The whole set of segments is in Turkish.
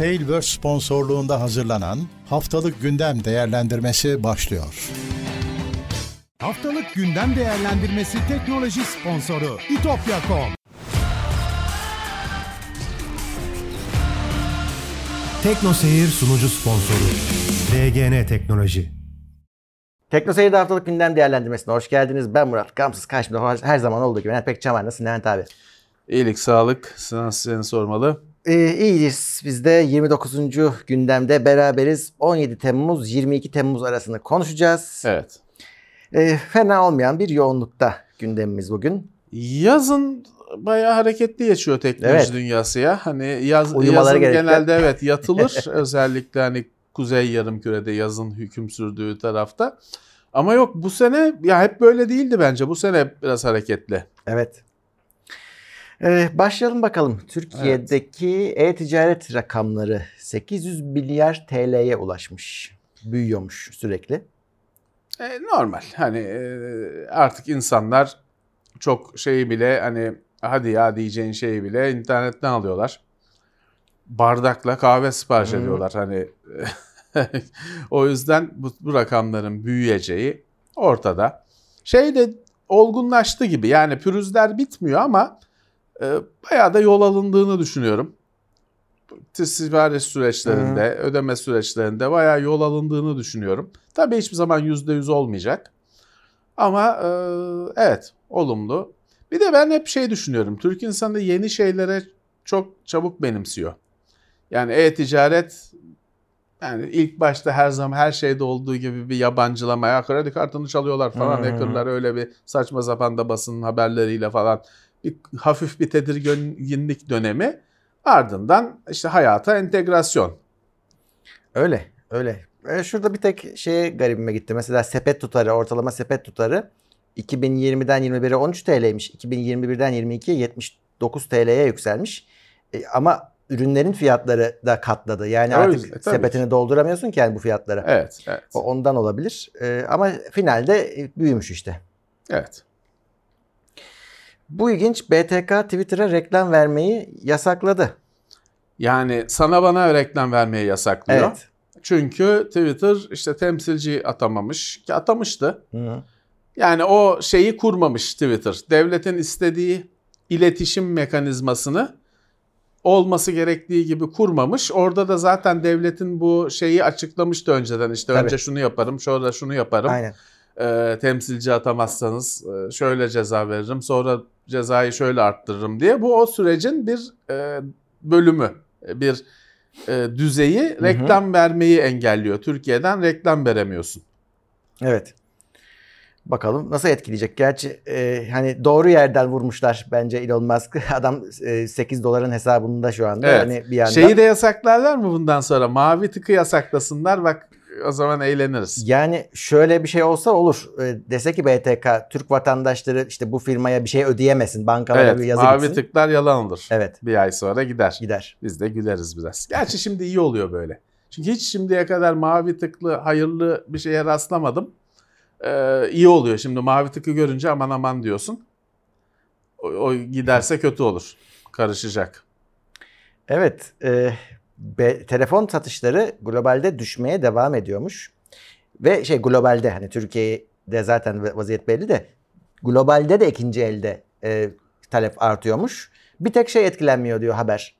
Tailverse sponsorluğunda hazırlanan Haftalık Gündem Değerlendirmesi başlıyor. Haftalık gündem değerlendirmesi teknoloji sponsoru itopya.com. Tekno Seyir sunucu sponsoru DGN Teknoloji. Tekno Seyir'de haftalık gündem değerlendirmesine hoş geldiniz. Ben Murat. Gamsız karşımda her zaman olduğu gibi Levent Pekçaman. Nasılsın Levent abi? İyilik, sağlık. Sana seni sormalı. Ee, iyiyiz. Biz de 29. gündemde beraberiz. 17 Temmuz 22 Temmuz arasını konuşacağız. Evet. Ee, fena olmayan bir yoğunlukta gündemimiz bugün. Yazın bayağı hareketli geçiyor teknoloji Evet. dünyası ya. Hani yaz, Uyumaları yazın gerekli. genelde evet yatılır. Özellikle hani kuzey yarımkürede yazın hüküm sürdüğü tarafta. Ama yok bu sene ya hep böyle değildi bence. Bu sene biraz hareketli. Evet. Ee, başlayalım bakalım. Türkiye'deki e-ticaret rakamları 800 milyar TL'ye ulaşmış. Büyüyormuş sürekli. E, normal. Hani e, artık insanlar çok şeyi bile hani hadi ya diyeceğin şeyi bile internetten alıyorlar. Bardakla kahve sipariş Hmm. ediyorlar hani. o yüzden bu, bu rakamların büyüyeceği ortada. Şey de olgunlaştı gibi yani pürüzler bitmiyor ama e, bayağı da yol alındığını düşünüyorum. Sipariş süreçlerinde, ödeme süreçlerinde bayağı yol alındığını düşünüyorum. Tabii hiçbir zaman %100 olmayacak. Ama e, evet olumlu. Bir de ben hep şey düşünüyorum. Türk insanı yeni şeylere çok çabuk benimsiyor. Yani e-ticaret yani ilk başta her zaman her şeyde olduğu gibi bir yabancılamaya kredi kartını çalıyorlar falan Hı hı. hackerlar öyle bir saçma sapan da basının haberleriyle falan bir hafif bir tedirginlik dönemi ardından işte hayata entegrasyon. Öyle, öyle. E, şurada bir tek şeye garibime gitti. Mesela sepet tutarı, ortalama sepet tutarı 2020'den 21'e 13 TL'ymiş. 2021'den 22'ye 79 TL'ye yükselmiş. E, ama ürünlerin fiyatları da katladı. Yani Öyle, artık e, sepetini dolduramıyorsun ki yani bu fiyatlara. Evet, evet. O ondan olabilir. E, ama finalde büyümüş işte. Evet. Bu ilginç. BTK Twitter'a reklam vermeyi yasakladı. Yani sana bana reklam vermeye yasaklıyor. Evet. Çünkü Twitter işte temsilci atamamış ki atamıştı. Hı. Yani o şeyi kurmamış Twitter. Devletin istediği iletişim mekanizmasını olması gerektiği gibi kurmamış. Orada da zaten devletin bu şeyi açıklamıştı önceden. İşte Tabii. önce şunu yaparım, sonra şunu yaparım. Aynen. Ee, temsilci atamazsanız e, şöyle ceza veririm, sonra cezayı şöyle arttırırım diye. Bu o sürecin bir e, bölümü, bir e, düzeyi reklam vermeyi engelliyor. Türkiye'den reklam veremiyorsun. Evet. Bakalım nasıl etkileyecek. Gerçi e, hani doğru yerden vurmuşlar bence Elon Musk. Adam e, 8 doların hesabında şu anda. Evet. Hani bir yandan. Şeyi de yasaklarlar mı bundan sonra? Mavi tıkı yasaklasınlar bak o zaman eğleniriz. Yani şöyle bir şey olsa olur. E, dese ki BTK Türk vatandaşları işte bu firmaya bir şey ödeyemesin. Bankalara bir Evet, yazı mavi gitsin. tıklar yalan olur. Evet Bir ay sonra gider. gider. Biz de güleriz biraz. Gerçi şimdi iyi oluyor böyle. Çünkü hiç şimdiye kadar mavi tıklı hayırlı bir şeye rastlamadım. Ee, iyi oluyor. Şimdi mavi tıkı görünce aman aman diyorsun. O, o giderse kötü olur. Karışacak. Evet. e, be- telefon satışları globalde düşmeye devam ediyormuş. Ve şey globalde hani Türkiye'de zaten vaziyet belli de globalde de ikinci elde e, talep artıyormuş. Bir tek şey etkilenmiyor diyor haber.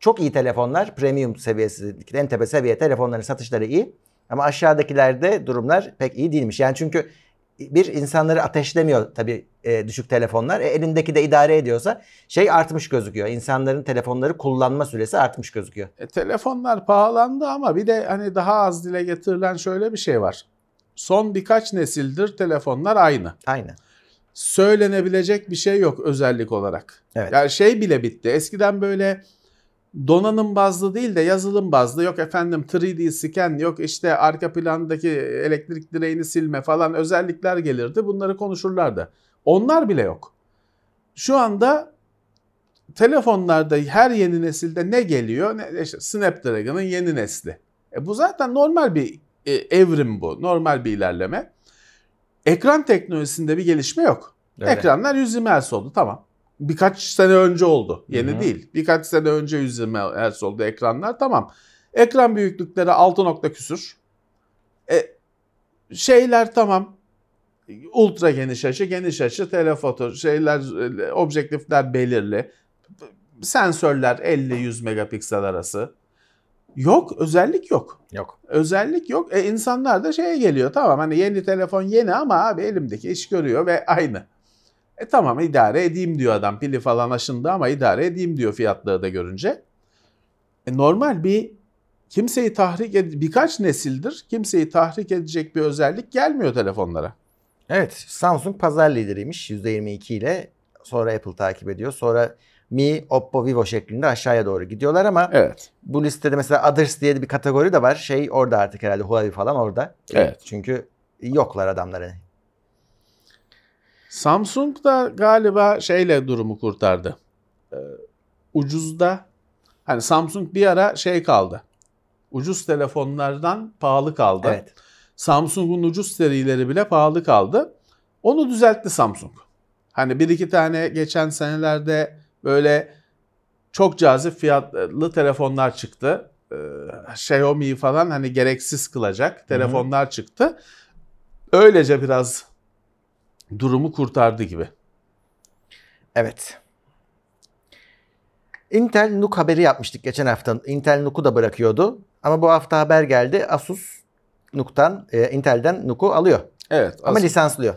Çok iyi telefonlar, premium seviyesi, en tepe seviye telefonların satışları iyi. Ama aşağıdakilerde durumlar pek iyi değilmiş. Yani çünkü bir insanları ateşlemiyor tabii e, düşük telefonlar. E, elindeki de idare ediyorsa şey artmış gözüküyor. İnsanların telefonları kullanma süresi artmış gözüküyor. E, telefonlar pahalandı ama bir de hani daha az dile getirilen şöyle bir şey var. Son birkaç nesildir telefonlar aynı. Aynen. söylenebilecek bir şey yok özellik olarak. Evet. Yani şey bile bitti. Eskiden böyle donanım bazlı değil de yazılım bazlı yok efendim 3D scan yok işte arka plandaki elektrik direğini silme falan özellikler gelirdi. Bunları konuşurlardı. Onlar bile yok. Şu anda telefonlarda her yeni nesilde ne geliyor? Ne, işte Snapdragon'ın yeni nesli. E bu zaten normal bir e, evrim bu. Normal bir ilerleme. Ekran teknolojisinde bir gelişme yok. Öyle. Ekranlar 120 Hz oldu tamam. Birkaç sene önce oldu. Yeni Hı hı. değil. Birkaç sene önce 120 Hz oldu ekranlar. Tamam. Ekran büyüklükleri 6 nokta küsür. E, şeyler tamam. Ultra geniş açı, geniş açı, telefoto, şeyler, e, objektifler belirli. Sensörler 50-100 megapiksel arası. Yok, özellik yok. Yok. Özellik yok. E insanlar da şeye geliyor. Tamam hani yeni telefon yeni ama abi elimdeki iş görüyor ve aynı. E tamam idare edeyim diyor adam. Pili falan aşındı ama idare edeyim diyor fiyatları da görünce. E normal bir kimseyi tahrik ed birkaç nesildir kimseyi tahrik edecek bir özellik gelmiyor telefonlara. Evet Samsung pazar lideriymiş %22 ile. Sonra Apple takip ediyor. Sonra Mi, Oppo, Vivo şeklinde aşağıya doğru gidiyorlar ama Evet. bu listede mesela Others diye bir kategori de var. Şey orada artık herhalde Huawei falan orada. Evet. Çünkü yoklar adamları. Samsung da galiba şeyle durumu kurtardı. Ee, ucuzda hani Samsung bir ara şey kaldı. Ucuz telefonlardan pahalı kaldı. Evet. Samsung'un ucuz serileri bile pahalı kaldı. Onu düzeltti Samsung. Hani bir iki tane geçen senelerde böyle çok cazip fiyatlı telefonlar çıktı. Ee, Xiaomi falan hani gereksiz kılacak telefonlar çıktı. Öylece biraz durumu kurtardı gibi. Evet. Intel NUC haberi yapmıştık geçen hafta. Intel NUC'u da bırakıyordu. Ama bu hafta haber geldi. Asus NUC'tan, e, Intel'den NUC'u alıyor. Evet. Ama as- lisanslıyor.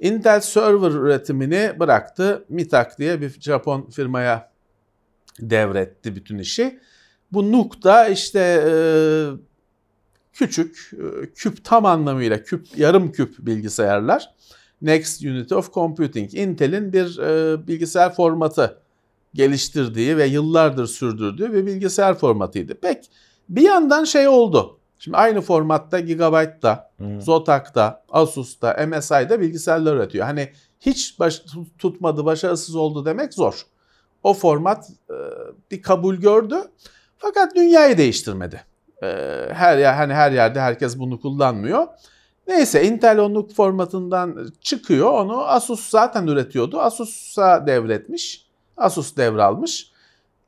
Intel server üretimini bıraktı. Mitak diye bir Japon firmaya devretti bütün işi. Bu NUC da işte e, küçük, e, küp tam anlamıyla küp, yarım küp bilgisayarlar. Next Unit of Computing. Intel'in bir e, bilgisayar formatı geliştirdiği ve yıllardır sürdürdüğü bir bilgisayar formatıydı. Pek bir yandan şey oldu. Şimdi aynı formatta Gigabyte'da, Zotac,'da, Asus'ta, MSI'da bilgisayarlar üretiyor. Hani hiç baş, tutmadı, başarısız oldu demek zor. O format e, bir kabul gördü. Fakat dünyayı değiştirmedi. E, her yer hani her yerde herkes bunu kullanmıyor. Neyse Intel onluk formatından çıkıyor. Onu Asus zaten üretiyordu. Asus'a devretmiş. Asus devralmış.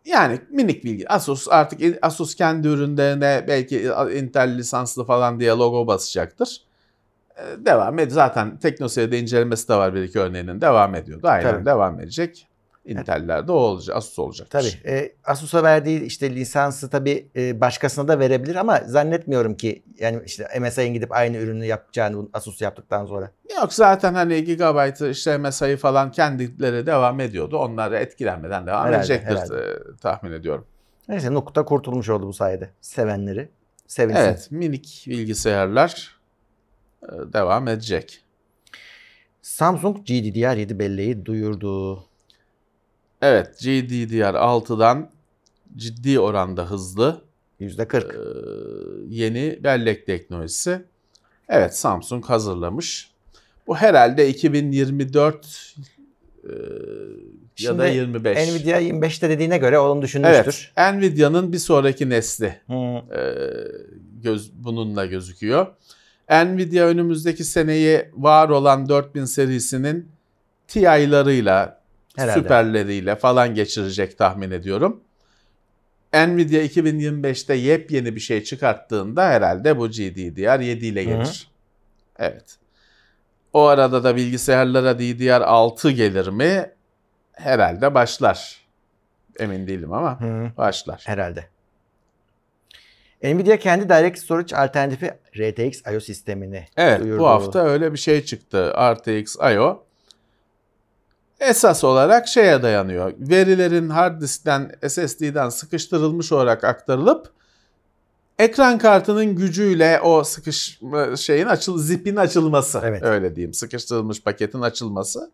Yani minik bilgi. Asus artık Asus kendi ürünlerine belki Intel lisanslı falan diye logo basacaktır. Ee, Devam ediyor. Zaten teknoseyirde incelemesi de var bir iki örneğinin. Devam ediyordu. Aynen Tabii. devam edecek. Intel'ler de o olacak. Asus olacak. Tabii. E, Asus'a verdiği işte lisansı tabii e, başkasına da verebilir ama zannetmiyorum ki yani işte MSI'nin gidip aynı ürünü yapacağını Asus yaptıktan sonra. Yok zaten hani Gigabyte işte mesai falan kendileri devam ediyordu. Onları etkilenmeden devam Herhalde, edecektir herhalde. e, tahmin ediyorum. Neyse da kurtulmuş oldu bu sayede. Sevenleri sevinsin. Evet minik bilgisayarlar e, devam edecek. Samsung GDDR7 belleği duyurdu. Evet GDDR6'dan ciddi oranda hızlı %40. e, yeni bellek teknolojisi. Evet Samsung hazırlamış. Bu herhalde 2024 e, ya da Şimdi 25. Nvidia 25'te dediğine göre onu düşünmüştür. Evet Nvidia'nın bir sonraki nesli Hı. e, göz, bununla gözüküyor. Nvidia önümüzdeki seneyi var olan 4000 serisinin TI'larıyla, Herhalde. süperleriyle falan geçirecek tahmin ediyorum. Nvidia 2025'te yepyeni bir şey çıkarttığında herhalde bu GDDR7 ile Hı hı. gelir. Evet. O arada da bilgisayarlara DDR6 gelir mi? Herhalde başlar. Emin değilim ama Hı. başlar. Herhalde. Nvidia kendi Direct Storage alternatifi RTX IO sistemini Evet duyurdu. bu hafta öyle bir şey çıktı. RTX IO. Esas olarak şeye dayanıyor. Verilerin hard diskten SSD'den sıkıştırılmış olarak aktarılıp ekran kartının gücüyle o sıkış şeyin açıl zipin açılması. Evet. Öyle diyeyim. Sıkıştırılmış paketin açılması.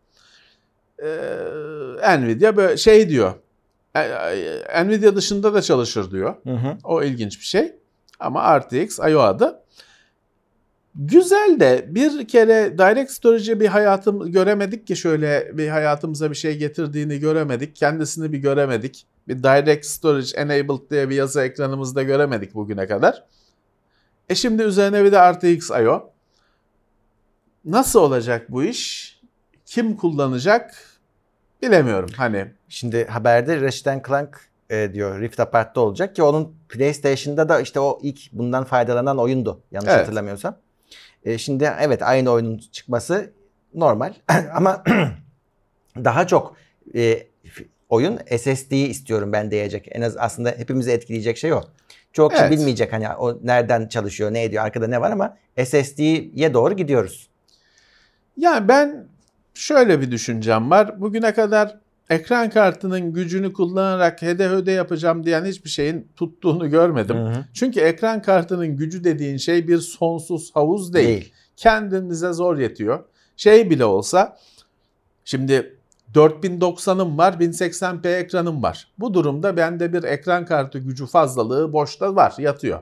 Ee, Nvidia böyle şey diyor. e, Nvidia dışında da çalışır diyor. Hı hı. O ilginç bir şey. Ama RTX IO adı. Güzel de bir kere Direct Storage'e bir hayatım göremedik ki şöyle bir hayatımıza bir şey getirdiğini göremedik. Kendisini bir göremedik. Bir Direct Storage Enabled diye bir yazı ekranımızda göremedik bugüne kadar. E şimdi üzerine bir de RTX IO. Nasıl olacak bu iş? Kim kullanacak? bilemiyorum hani Şimdi haberde Ratchet Clank e, diyor Rift Apart'ta olacak ki onun PlayStation'da da işte o ilk bundan faydalanan oyundu yanlış Evet. hatırlamıyorsam. E, şimdi evet aynı oyunun çıkması normal ama daha çok e, oyun SSD'yi istiyorum ben diyecek. En az aslında hepimizi etkileyecek şey o. Çok kişi Evet. bilmeyecek hani o nereden çalışıyor, ne ediyor, arkada ne var ama SSD'ye doğru gidiyoruz. Yani ben şöyle bir düşüncem var. Bugüne kadar ekran kartının gücünü kullanarak hede höde yapacağım diyen hiçbir şeyin tuttuğunu görmedim. Hı hı. Çünkü ekran kartının gücü dediğin şey bir sonsuz havuz değil. Değil. Kendinize zor yetiyor. Şey bile olsa şimdi 4090'ım var 1080p ekranım var. Bu durumda bende bir ekran kartı gücü fazlalığı boşta var yatıyor.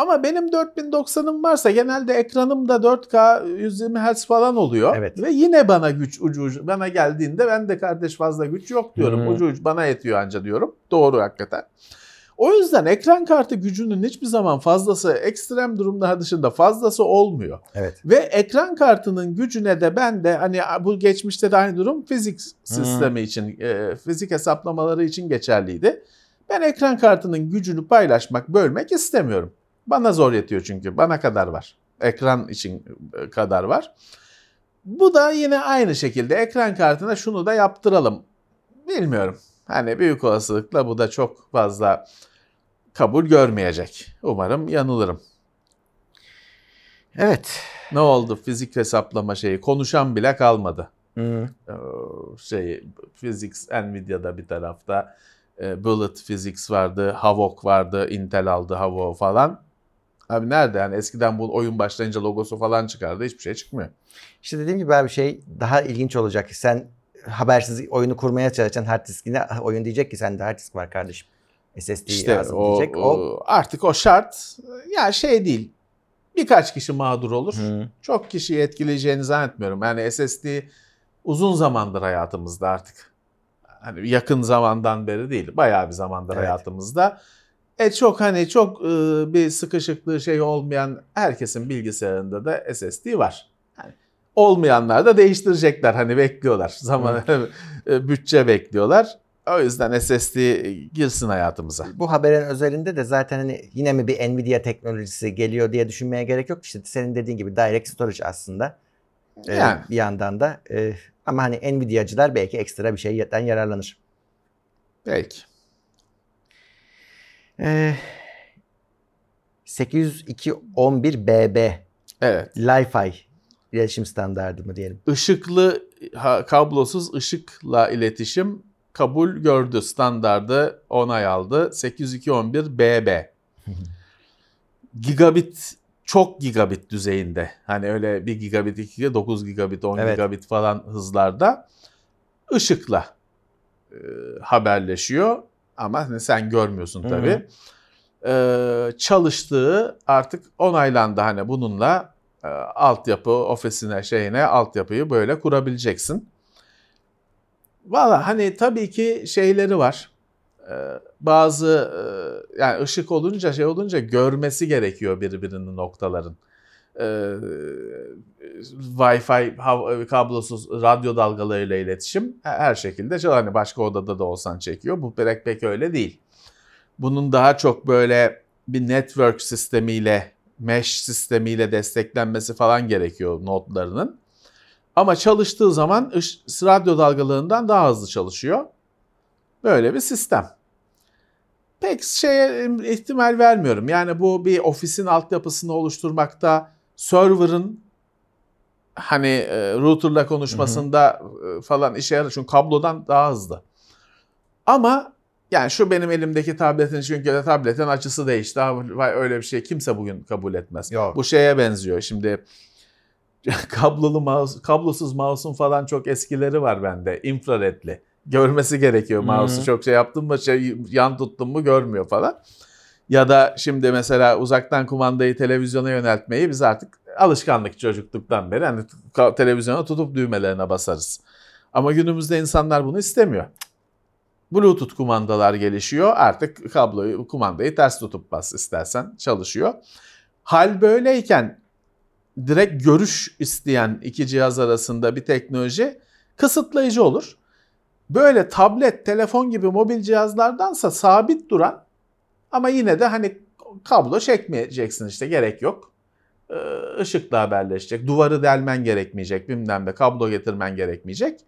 Ama benim 4090'ım varsa genelde ekranım da 4K 120 Hz falan oluyor. Evet. Ve yine bana güç ucu ucu bana geldiğinde ben de kardeş fazla güç yok diyorum. Hmm. Ucu ucu bana yetiyor anca diyorum. Doğru hakikaten. O yüzden ekran kartı gücünün hiçbir zaman fazlası ekstrem durumlar dışında fazlası olmuyor. Evet. Ve ekran kartının gücüne de ben de hani bu geçmişte de aynı durum fizik sistemi için, e, fizik hesaplamaları için geçerliydi. Ben ekran kartının gücünü paylaşmak, bölmek istemiyorum. Bana zor yetiyor çünkü. Bana kadar var. Ekran için e, kadar var. Bu da yine aynı şekilde ekran kartına şunu da yaptıralım. Bilmiyorum. Hani büyük olasılıkla bu da çok fazla kabul görmeyecek. Umarım yanılırım. Evet. Ne oldu fizik hesaplama şeyi? Konuşan bile kalmadı. Hı. Ee, Şey, physics Nvidia'da bir tarafta, e, Bullet Physics vardı, Havok vardı, Intel aldı Havok falan. Abi nerede yani eskiden bu oyun başlayınca logosu falan çıkardı hiçbir şey çıkmıyor. İşte dediğim gibi abi şey daha ilginç olacak. Sen habersiz oyunu kurmaya çalışan hard diskine oyun diyecek ki sende hard disk var kardeşim. SSD İşte lazım o, diyecek. O, artık o şart ya şey değil. Birkaç kişi mağdur olur. Hı. Çok kişiyi etkileyeceğini zannetmiyorum. Yani SSD uzun zamandır hayatımızda artık. Hani yakın zamandan beri değil. Bayağı bir zamandır Evet. hayatımızda. E çok hani çok e, bir sıkışıklığı şey olmayan herkesin bilgisayarında da SSD var. Hani olmayanlar da değiştirecekler. Hani bekliyorlar. Zaman e, bütçe bekliyorlar. O yüzden SSD girsin hayatımıza. Bu haberin özelinde de zaten hani yine mi bir Nvidia teknolojisi geliyor diye düşünmeye gerek yok. İşte senin dediğin gibi direct storage aslında. Ee, Yani. bir yandan da. Ee, ama hani Nvidia'cılar belki ekstra bir şeyden yararlanır. Peki. Ee, 802.11bb Evet. Li-Fi iletişim standardı mı diyelim. Işıklı ha- kablosuz ışıkla iletişim kabul gördü. Standardı onay aldı. 802.11bb. gigabit çok gigabit düzeyinde. Hani öyle 1 gigabit, 2 gigabit, 9 gigabit, 10 Evet. gigabit falan hızlarda ışıkla e, haberleşiyor. Ama hani sen görmüyorsun Hı hı. tabii. E, çalıştığı artık onaylandı hani bununla e, altyapı ofisine şeyine altyapıyı böyle kurabileceksin. Valla hani tabii ki şeyleri var. Ee, bazı e, yani ışık olunca şey olunca görmesi gerekiyor birbirinin noktaların. Ee, Wi-Fi hav- kablosuz radyo dalgalarıyla iletişim her şekilde çal- hani başka odada da olsan çekiyor. Bu pek pek öyle değil. Bunun daha çok böyle bir network sistemiyle mesh sistemiyle desteklenmesi falan gerekiyor nodlarının. Ama çalıştığı zaman radyo dalgalarından daha hızlı çalışıyor. Böyle bir sistem. Pek şeye ihtimal vermiyorum. Yani bu bir ofisin altyapısını oluşturmakta server'ın hani e, router'la konuşmasında e, falan işe yarar. Çünkü kablodan daha hızlı. Ama yani şu benim elimdeki tabletin çünkü tabletin açısı değişti. Ha, vay öyle bir şey kimse bugün kabul etmez. Yok. Bu şeye benziyor. Şimdi kablolu mouse, kablosuz mouse'un falan çok eskileri var bende. infraredli. Görmesi gerekiyor mouse'u. Çok şey yaptın mı şey, yan tuttun mu görmüyor falan. Ya da şimdi mesela uzaktan kumandayı televizyona yöneltmeyi biz artık alışkanlık çocukluktan beri hani televizyona tutup düğmelerine basarız. Ama günümüzde insanlar bunu istemiyor. Bluetooth kumandalar gelişiyor. Artık kabloyu, kumandayı ters tutup bas istersen çalışıyor. Hal böyleyken direkt görüş isteyen iki cihaz arasında bir teknoloji kısıtlayıcı olur. böyle tablet, telefon gibi mobil cihazlardansa sabit duran ama yine de hani kablo çekmeyeceksin işte gerek yok. Ee, Işıkla haberleşecek. Duvarı delmen gerekmeyecek. Bilmem ne kablo getirmen gerekmeyecek.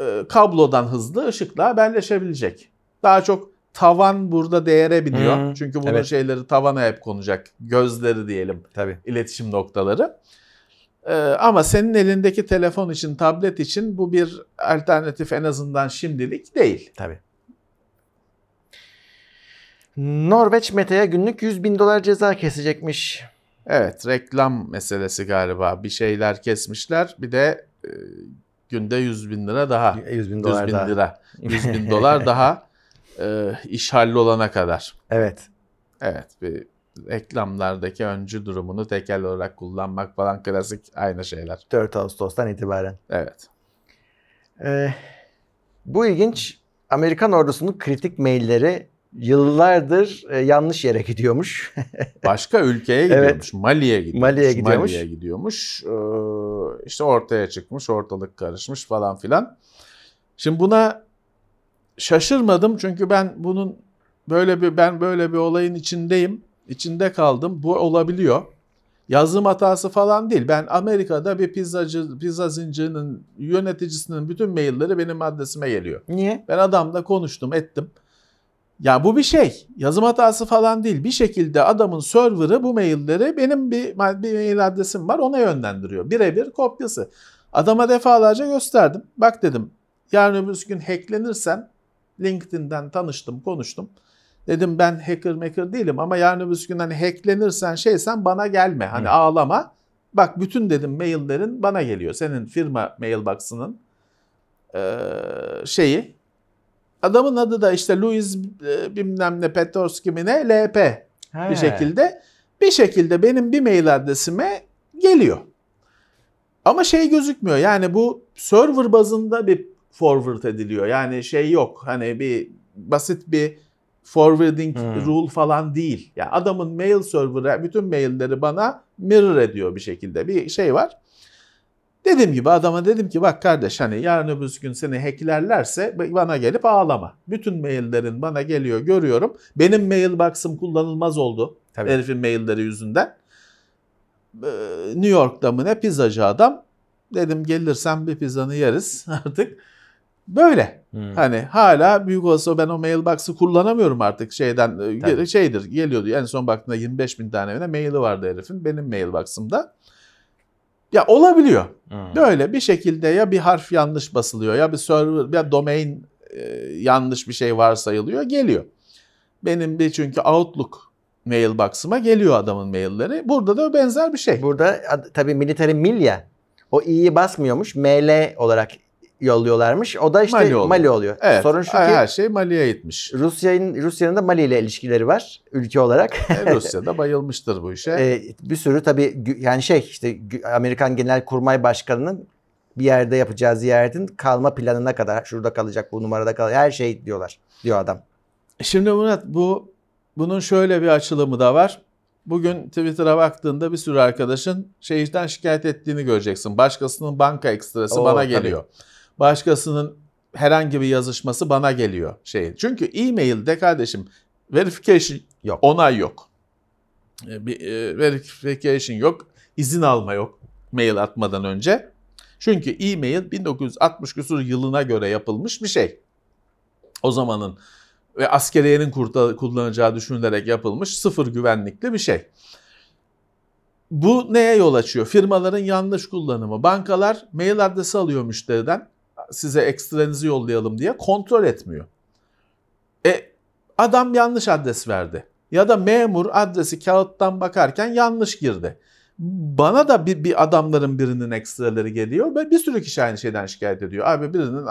Ee, Kablodan hızlı ışıkla haberleşebilecek. Daha çok tavan burada değere biniyor. Hmm, Çünkü bunun evet. şeyleri tavana hep konacak. Gözleri diyelim Tabii. iletişim noktaları. Ee, ama senin elindeki telefon için, tablet için bu bir alternatif en azından şimdilik değil. Tabii. Norveç Meta'ya günlük 100 bin dolar ceza kesecekmiş. Evet, reklam meselesi galiba. Bir şeyler kesmişler. Bir de e, günde 100 bin lira daha. 100 bin 100 dolar bin daha. lira. 100 bin dolar daha e, iş hallolana kadar. Evet. Evet, bir reklamlardaki öncü durumunu tekel olarak kullanmak falan klasik aynı şeyler. 4 Ağustos'tan itibaren. Evet. Ee, bu ilginç. Amerikan ordusunun kritik mailleri yıllardır e, yanlış yere gidiyormuş. Başka ülkeye Evet. gidiyormuş. Mali'ye gidiyormuş. Mali'ye gidiyormuş. Mali'ye gidiyormuş. Ee, işte ortaya çıkmış, ortalık karışmış falan filan. Şimdi buna şaşırmadım çünkü ben bunun böyle bir ben böyle bir olayın içindeyim. İçinde kaldım. Bu olabiliyor. Yazım hatası falan değil. Ben Amerika'da bir pizzacı, pizza zincirinin yöneticisinin bütün mailleri benim adresime geliyor. Niye? Ben adamla konuştum, ettim. Ya bu bir şey. Yazım hatası falan değil. Bir şekilde adamın server'ı bu mailleri benim bir, bir mail adresim var ona yönlendiriyor. Birebir kopyası. Adama defalarca gösterdim. Bak dedim yarın öbür gün hacklenirsen LinkedIn'den tanıştım, konuştum. Dedim ben hacker maker değilim ama yarın öbür gün hani hacklenirsen şeysen bana gelme. Hani Hı. ağlama. Bak bütün dedim maillerin bana geliyor. Senin firma mailbox'ının eee, şeyi. Adamın adı da işte Louis e, bilmem ne Petrosky mi ne LP bir He. şekilde. Bir şekilde benim bir mail adresime geliyor. Ama şey gözükmüyor yani bu server bazında bir forward ediliyor. Yani şey yok hani bir basit bir forwarding Hmm. rule falan değil. Yani adamın mail server'ı bütün mailleri bana mirror ediyor bir şekilde bir şey var. Dediğim gibi adama dedim ki bak kardeş hani yarın öbür gün seni hacklerlerse bana gelip ağlama. Bütün maillerin bana geliyor görüyorum. Benim mailbox'ım kullanılmaz oldu. Tabii. Herifin mailleri yüzünden. Ee, New York'ta mı ne pizzacı adam. Dedim gelirsen bir pizzanı yeriz artık. Böyle. Hmm. Hani hala büyük olsa ben o mailbox'ı kullanamıyorum artık şeyden. e, Tabii. Şeydir geliyordu en son baktığımda 25 bin tane ne maili vardı herifin benim mailbox'ımda. Ya olabiliyor. Hmm. Böyle bir şekilde ya bir harf yanlış basılıyor ya bir server ya domain e, yanlış bir şey varsayılıyor geliyor. Benim bir çünkü Outlook mailbox'ıma geliyor adamın mailleri. Burada da benzer bir şey. Burada ad- tabii military mil ya. O i'yi basmıyormuş. ML olarak yolluyorlarmış. O da işte Mali Mali oluyor. oluyor. Evet. Sorun şu ki her şey Mali'ye gitmiş. Rusya'nın Rusya'nın da Mali ile ilişkileri var ülke olarak. E, Rusya da bayılmıştır bu işe. Ee, bir sürü tabii yani şey işte Amerikan Genelkurmay Başkanı'nın bir yerde yapacağı ziyaretin kalma planına kadar şurada kalacak bu numarada kalacak her şey diyorlar diyor adam. Şimdi Murat bu bunun şöyle bir açılımı da var. Bugün Twitter'a baktığında bir sürü arkadaşın şeyden şikayet ettiğini göreceksin. Başkasının banka ekstrası Oo, bana tabii. Başkasının herhangi bir yazışması bana geliyor şey. Çünkü e-mail'de kardeşim verification Yok. onay yok. E, Bir e, verification yok, izin alma yok mail atmadan önce. Çünkü e-mail 1960 küsur yılına göre yapılmış bir şey. O zamanın ve askeriyenin kullanacağı düşünülerek yapılmış sıfır güvenlikli bir şey. Bu neye yol açıyor? Firmaların yanlış kullanımı. Bankalar mail adresi alıyor müşteriden size ekstrenizi yollayalım diye kontrol etmiyor. E adam yanlış adres verdi. Ya da memur adresi kağıttan bakarken yanlış girdi. Bana da bir, bir adamların birinin ekstraları geliyor ve bir sürü kişi aynı şeyden şikayet ediyor. Abi birinin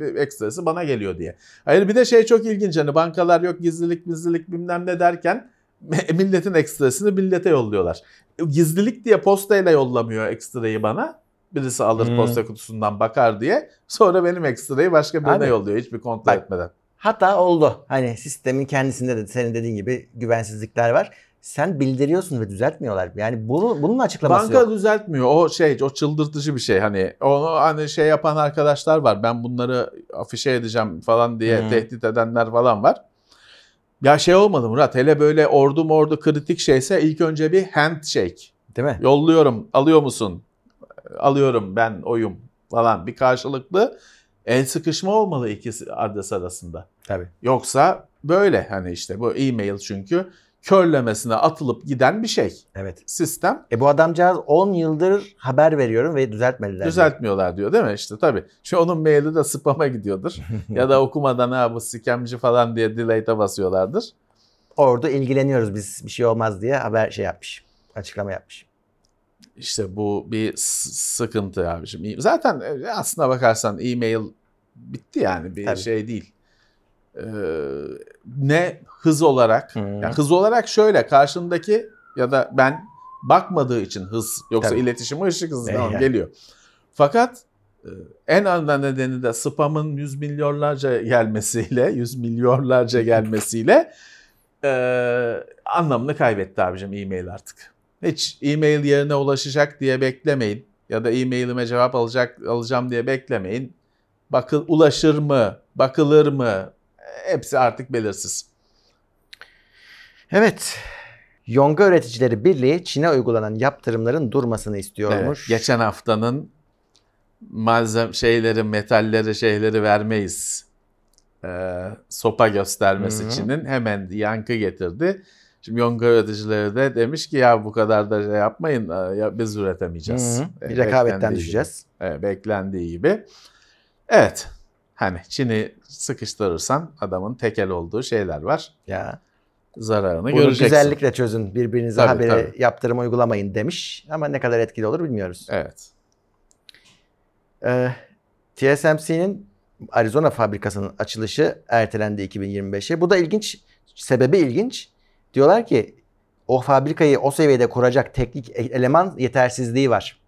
bir ekstrası bana geliyor diye. Hayır bir de şey çok ilginç hani bankalar yok gizlilik gizlilik bilmem ne derken milletin ekstrasını millete yolluyorlar. Gizlilik diye postayla yollamıyor ekstrayı bana. Birisi alır Hmm. posta kutusundan bakar diye. Sonra benim ekstrayı başka birine Abi, yolluyor hiçbir kontrol bak, etmeden. Hata oldu. Hani sistemin kendisinde de senin dediğin gibi güvensizlikler var. sen bildiriyorsun ve düzeltmiyorlar. Yani bunu bunun açıklaması Banka yok. düzeltmiyor. O şey, o çıldırtıcı bir şey. Hani onu hani şey yapan arkadaşlar var. Ben bunları afişe edeceğim falan diye Hı. tehdit edenler falan var. Ya şey olmadı Murat. Hele böyle ordu mordu kritik şeyse ilk önce bir handshake. Değil mi? Yolluyorum. Alıyor musun? Alıyorum ben oyum falan. Bir karşılıklı el sıkışma olmalı ikisi adres arasında. Tabii. Yoksa böyle hani işte bu e-mail çünkü körlemesine atılıp giden bir şey. Evet. Sistem E bu adamcağız 10 yıldır haber veriyorum ve düzeltmediler. düzeltmiyor diyor değil mi işte tabii. Şu onun maili de spam'a gidiyordur. ya da okumadan ha bu scamci falan diye delete'e basıyorlardır. Orada ilgileniyoruz biz bir şey olmaz diye haber şey yapmış. Açıklama yapmış. İşte bu bir sıkıntı abi. Şimdi zaten e, aslına bakarsan e-mail bitti yani bir Tabii. şey değil. Ee, ne hız olarak, Hı. yani hız olarak şöyle karşındaki ya da ben bakmadığı için hız yoksa Tabii. iletişime ışık hızı Evet. tamam, geliyor. Fakat e, en ana nedeni de spamın yüz milyonlarca gelmesiyle, yüz milyonlarca gelmesiyle e, anlamını kaybetti abicim e-mail artık. Hiç e-mail yerine ulaşacak diye beklemeyin ya da e-mailime cevap alacak alacağım diye beklemeyin. Bakıl ulaşır mı, bakılır mı? Hepsi artık belirsiz. Evet. Yonga Üreticileri Birliği Çin'e uygulanan yaptırımların durmasını Evet, istiyormuş. geçen haftanın malzem şeyleri, metalleri, şeyleri vermeyiz. Ee, sopa göstermesi. Çin'in hemen yankı getirdi. Şimdi Yonga üreticileri de demiş ki ya bu kadar da şey yapmayın e, ya biz üretemeyeceğiz. Hı hı. E, Bir rekabetten beklendiği düşeceğiz. Gibi. Evet, beklendiği gibi. Evet. Hani Çin'i sıkıştırırsan adamın tekel olduğu şeyler var. Ya. Zararını Bunu göreceksin. güzellikle çözün. Birbirinize Tabii, habere tabii. yaptırım uygulamayın demiş. Ama ne kadar etkili olur bilmiyoruz. Evet. Ee, TSMC'nin Arizona fabrikasının açılışı ertelendi 2025'e. Bu da ilginç. Sebebi ilginç. Diyorlar ki o fabrikayı o seviyede kuracak teknik e- eleman yetersizliği var.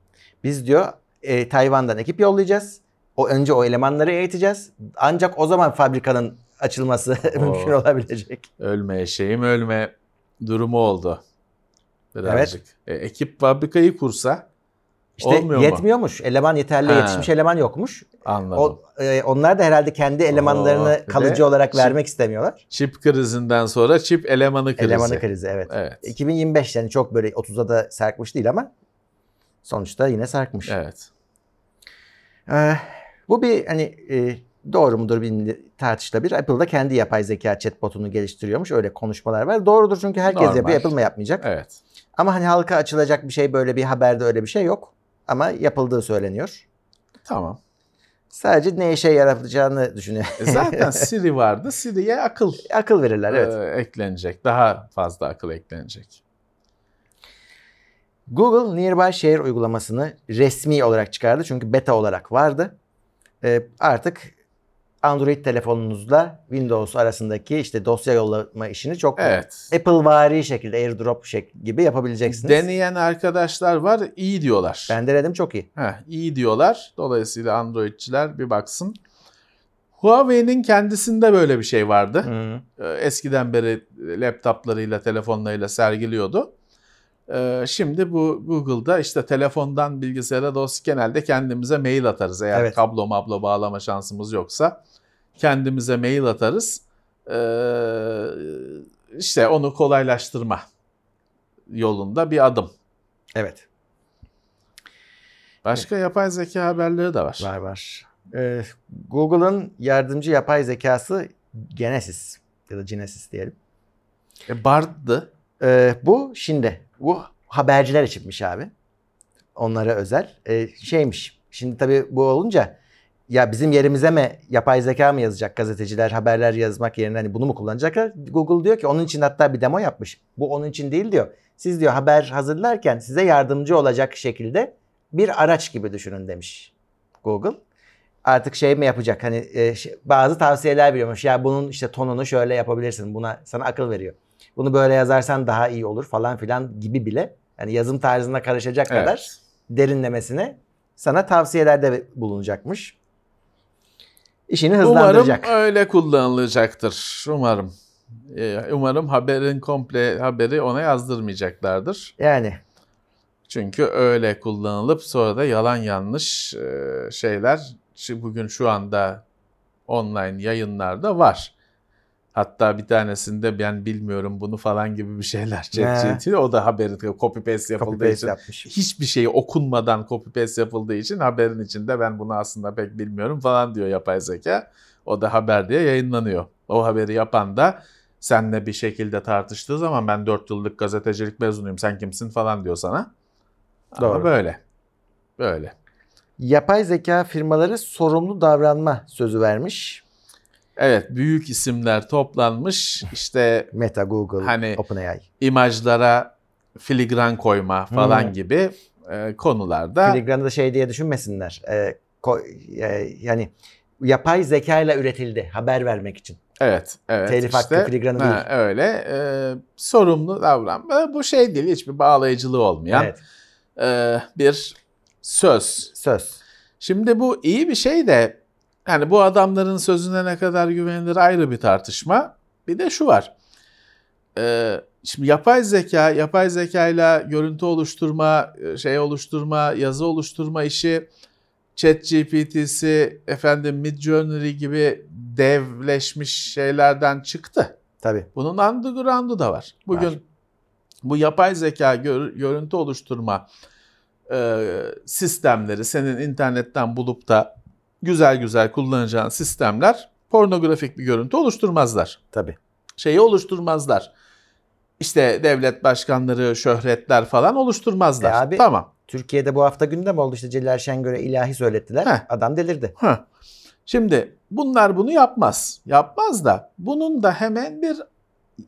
Biz diyor e, Tayvan'dan ekip yollayacağız. O önce o elemanları eğiteceğiz. Ancak o zaman fabrikanın açılması mümkün olabilecek. ölme eşeğim ölme durumu oldu. Birazcık. E, ekip fabrikayı kursa İşte Olmuyor mu? yetmiyormuş. Eleman yeterli Ha. yetişmiş eleman yokmuş. anladım. O, e, onlar da herhalde kendi elemanlarını de kalıcı olarak şimdi- vermek istemiyorlar. Çip krizinden sonra çip elemanı krizi. Elemanı krizi evet. Evet. 2025 yani çok böyle 30'a da sarkmış değil ama sonuçta yine sarkmış. Evet. Ee, bu bir hani e, doğru mudur bilmiyorum tartışılabilir. Apple da kendi yapay zeka chatbotunu geliştiriyormuş. Öyle konuşmalar var. Doğrudur çünkü herkes Normal. yapıyor. Apple mı yapmayacak? Evet. Ama hani halka açılacak bir şey böyle bir haberde öyle bir şey yok. Ama yapıldığı söyleniyor. Tamam. Sadece ne işe yaratacağını düşünüyor. E zaten Siri vardı. Siri'ye akıl Akıl verirler evet. e, eklenecek. Daha fazla akıl eklenecek. Google Nearby Share uygulamasını resmi olarak çıkardı. Çünkü beta olarak vardı. Ee, artık Android telefonunuzla Windows arasındaki işte dosya yollama işini çok Evet. Apple vari şekilde AirDrop şek gibi yapabileceksiniz. Deneyen arkadaşlar var. iyi diyorlar. ben denedim çok iyi. Heh, iyi diyorlar. Dolayısıyla Androidçiler bir baksın. Huawei'nin kendisinde böyle bir şey vardı. Hı. Ee, Eskiden beri laptoplarıyla, telefonlarıyla sergiliyordu. Ee, Şimdi bu Google'da işte telefondan bilgisayara dosya genelde kendimize mail atarız. Eğer Evet. kablo mablo bağlama şansımız yoksa kendimize mail atarız. Ee, işte onu kolaylaştırma yolunda bir adım. Evet Başka yapay zeka haberleri de var. var var. Ee, Google'ın yardımcı yapay zekası Genesis ya da Genesis diyelim. E, Bard'dı. Ee, bu şimdi bu haberciler içinmiş abi. Onlara özel. Ee, şeymiş. Şimdi tabii bu olunca ya bizim yerimize mi yapay zeka mı yazacak gazeteciler haberler yazmak yerine hani bunu mu kullanacaklar? Google diyor ki onun için hatta bir demo yapmış. Bu onun için değil diyor. Siz diyor haber hazırlarken size yardımcı olacak şekilde bir araç gibi düşünün demiş Google. Artık şey mi yapacak hani e, bazı tavsiyeler veriyormuş. Ya bunun işte tonunu şöyle yapabilirsin. Buna sana akıl veriyor. Bunu böyle yazarsan daha iyi olur falan filan gibi bile. Yani yazım tarzına karışacak Evet. kadar derinlemesine sana tavsiyelerde bulunacakmış. İşini Umarım hızlandıracak. öyle kullanılacaktır. Umarım. Ee, Umarım haberin komple haberi ona yazdırmayacaklardır. Yani Çünkü öyle kullanılıp sonra da yalan yanlış e, şeyler bugün şu anda online yayınlarda var. Hatta bir tanesinde ben bilmiyorum bunu falan gibi bir şeyler. ChatGPT o da haberi copy paste yapıldığı copy paste için yapmış. hiçbir şey okunmadan copy paste yapıldığı için haberin içinde ben bunu aslında pek bilmiyorum falan diyor yapay zeka. O da haber diye yayınlanıyor. O haberi yapan da senle bir şekilde tartıştığı zaman ben 4 yıllık gazetecilik mezunuyum sen kimsin falan diyor sana. Ama Doğru. böyle. Böyle. Yapay zeka firmaları sorumlu davranma sözü vermiş. Evet büyük isimler toplanmış işte Meta, Google, Hani- OpenAI. imajlara filigran koyma falan Hmm. gibi e, konularda Filigranı da şey diye düşünmesinler. Ee, ko- e, yani yapay zeka ile üretildi haber vermek için. Evet, evet. Telif hakkı filigranı ha, değil. Öyle e, sorumlu davranma. Bu şey değil, hiçbir bağlayıcılığı olmayan Evet. e, bir söz. Söz. Şimdi bu iyi bir şey de yani bu adamların sözüne ne kadar güvenilir ayrı bir tartışma. Bir de şu var. E, şimdi yapay zeka, yapay zekayla görüntü oluşturma, e, şey oluşturma, yazı oluşturma işi ChatGPT'si, efendim Midjourney gibi devleşmiş şeylerden çıktı. Tabii. Bunun underground'u da var. Bugün Var. bu yapay zeka gör- görüntü oluşturma e, sistemleri senin internetten bulup da güzel güzel kullanacağın sistemler pornografik bir görüntü oluşturmazlar. Tabii. Şeyi oluşturmazlar. İşte devlet başkanları, şöhretler falan oluşturmazlar. E abi- tamam. Türkiye'de bu hafta gündem oldu işte Celal Şengör'e ilahi söylettiler. Heh. Adam delirdi. Heh. Şimdi bunlar bunu yapmaz. Yapmaz da bunun da hemen bir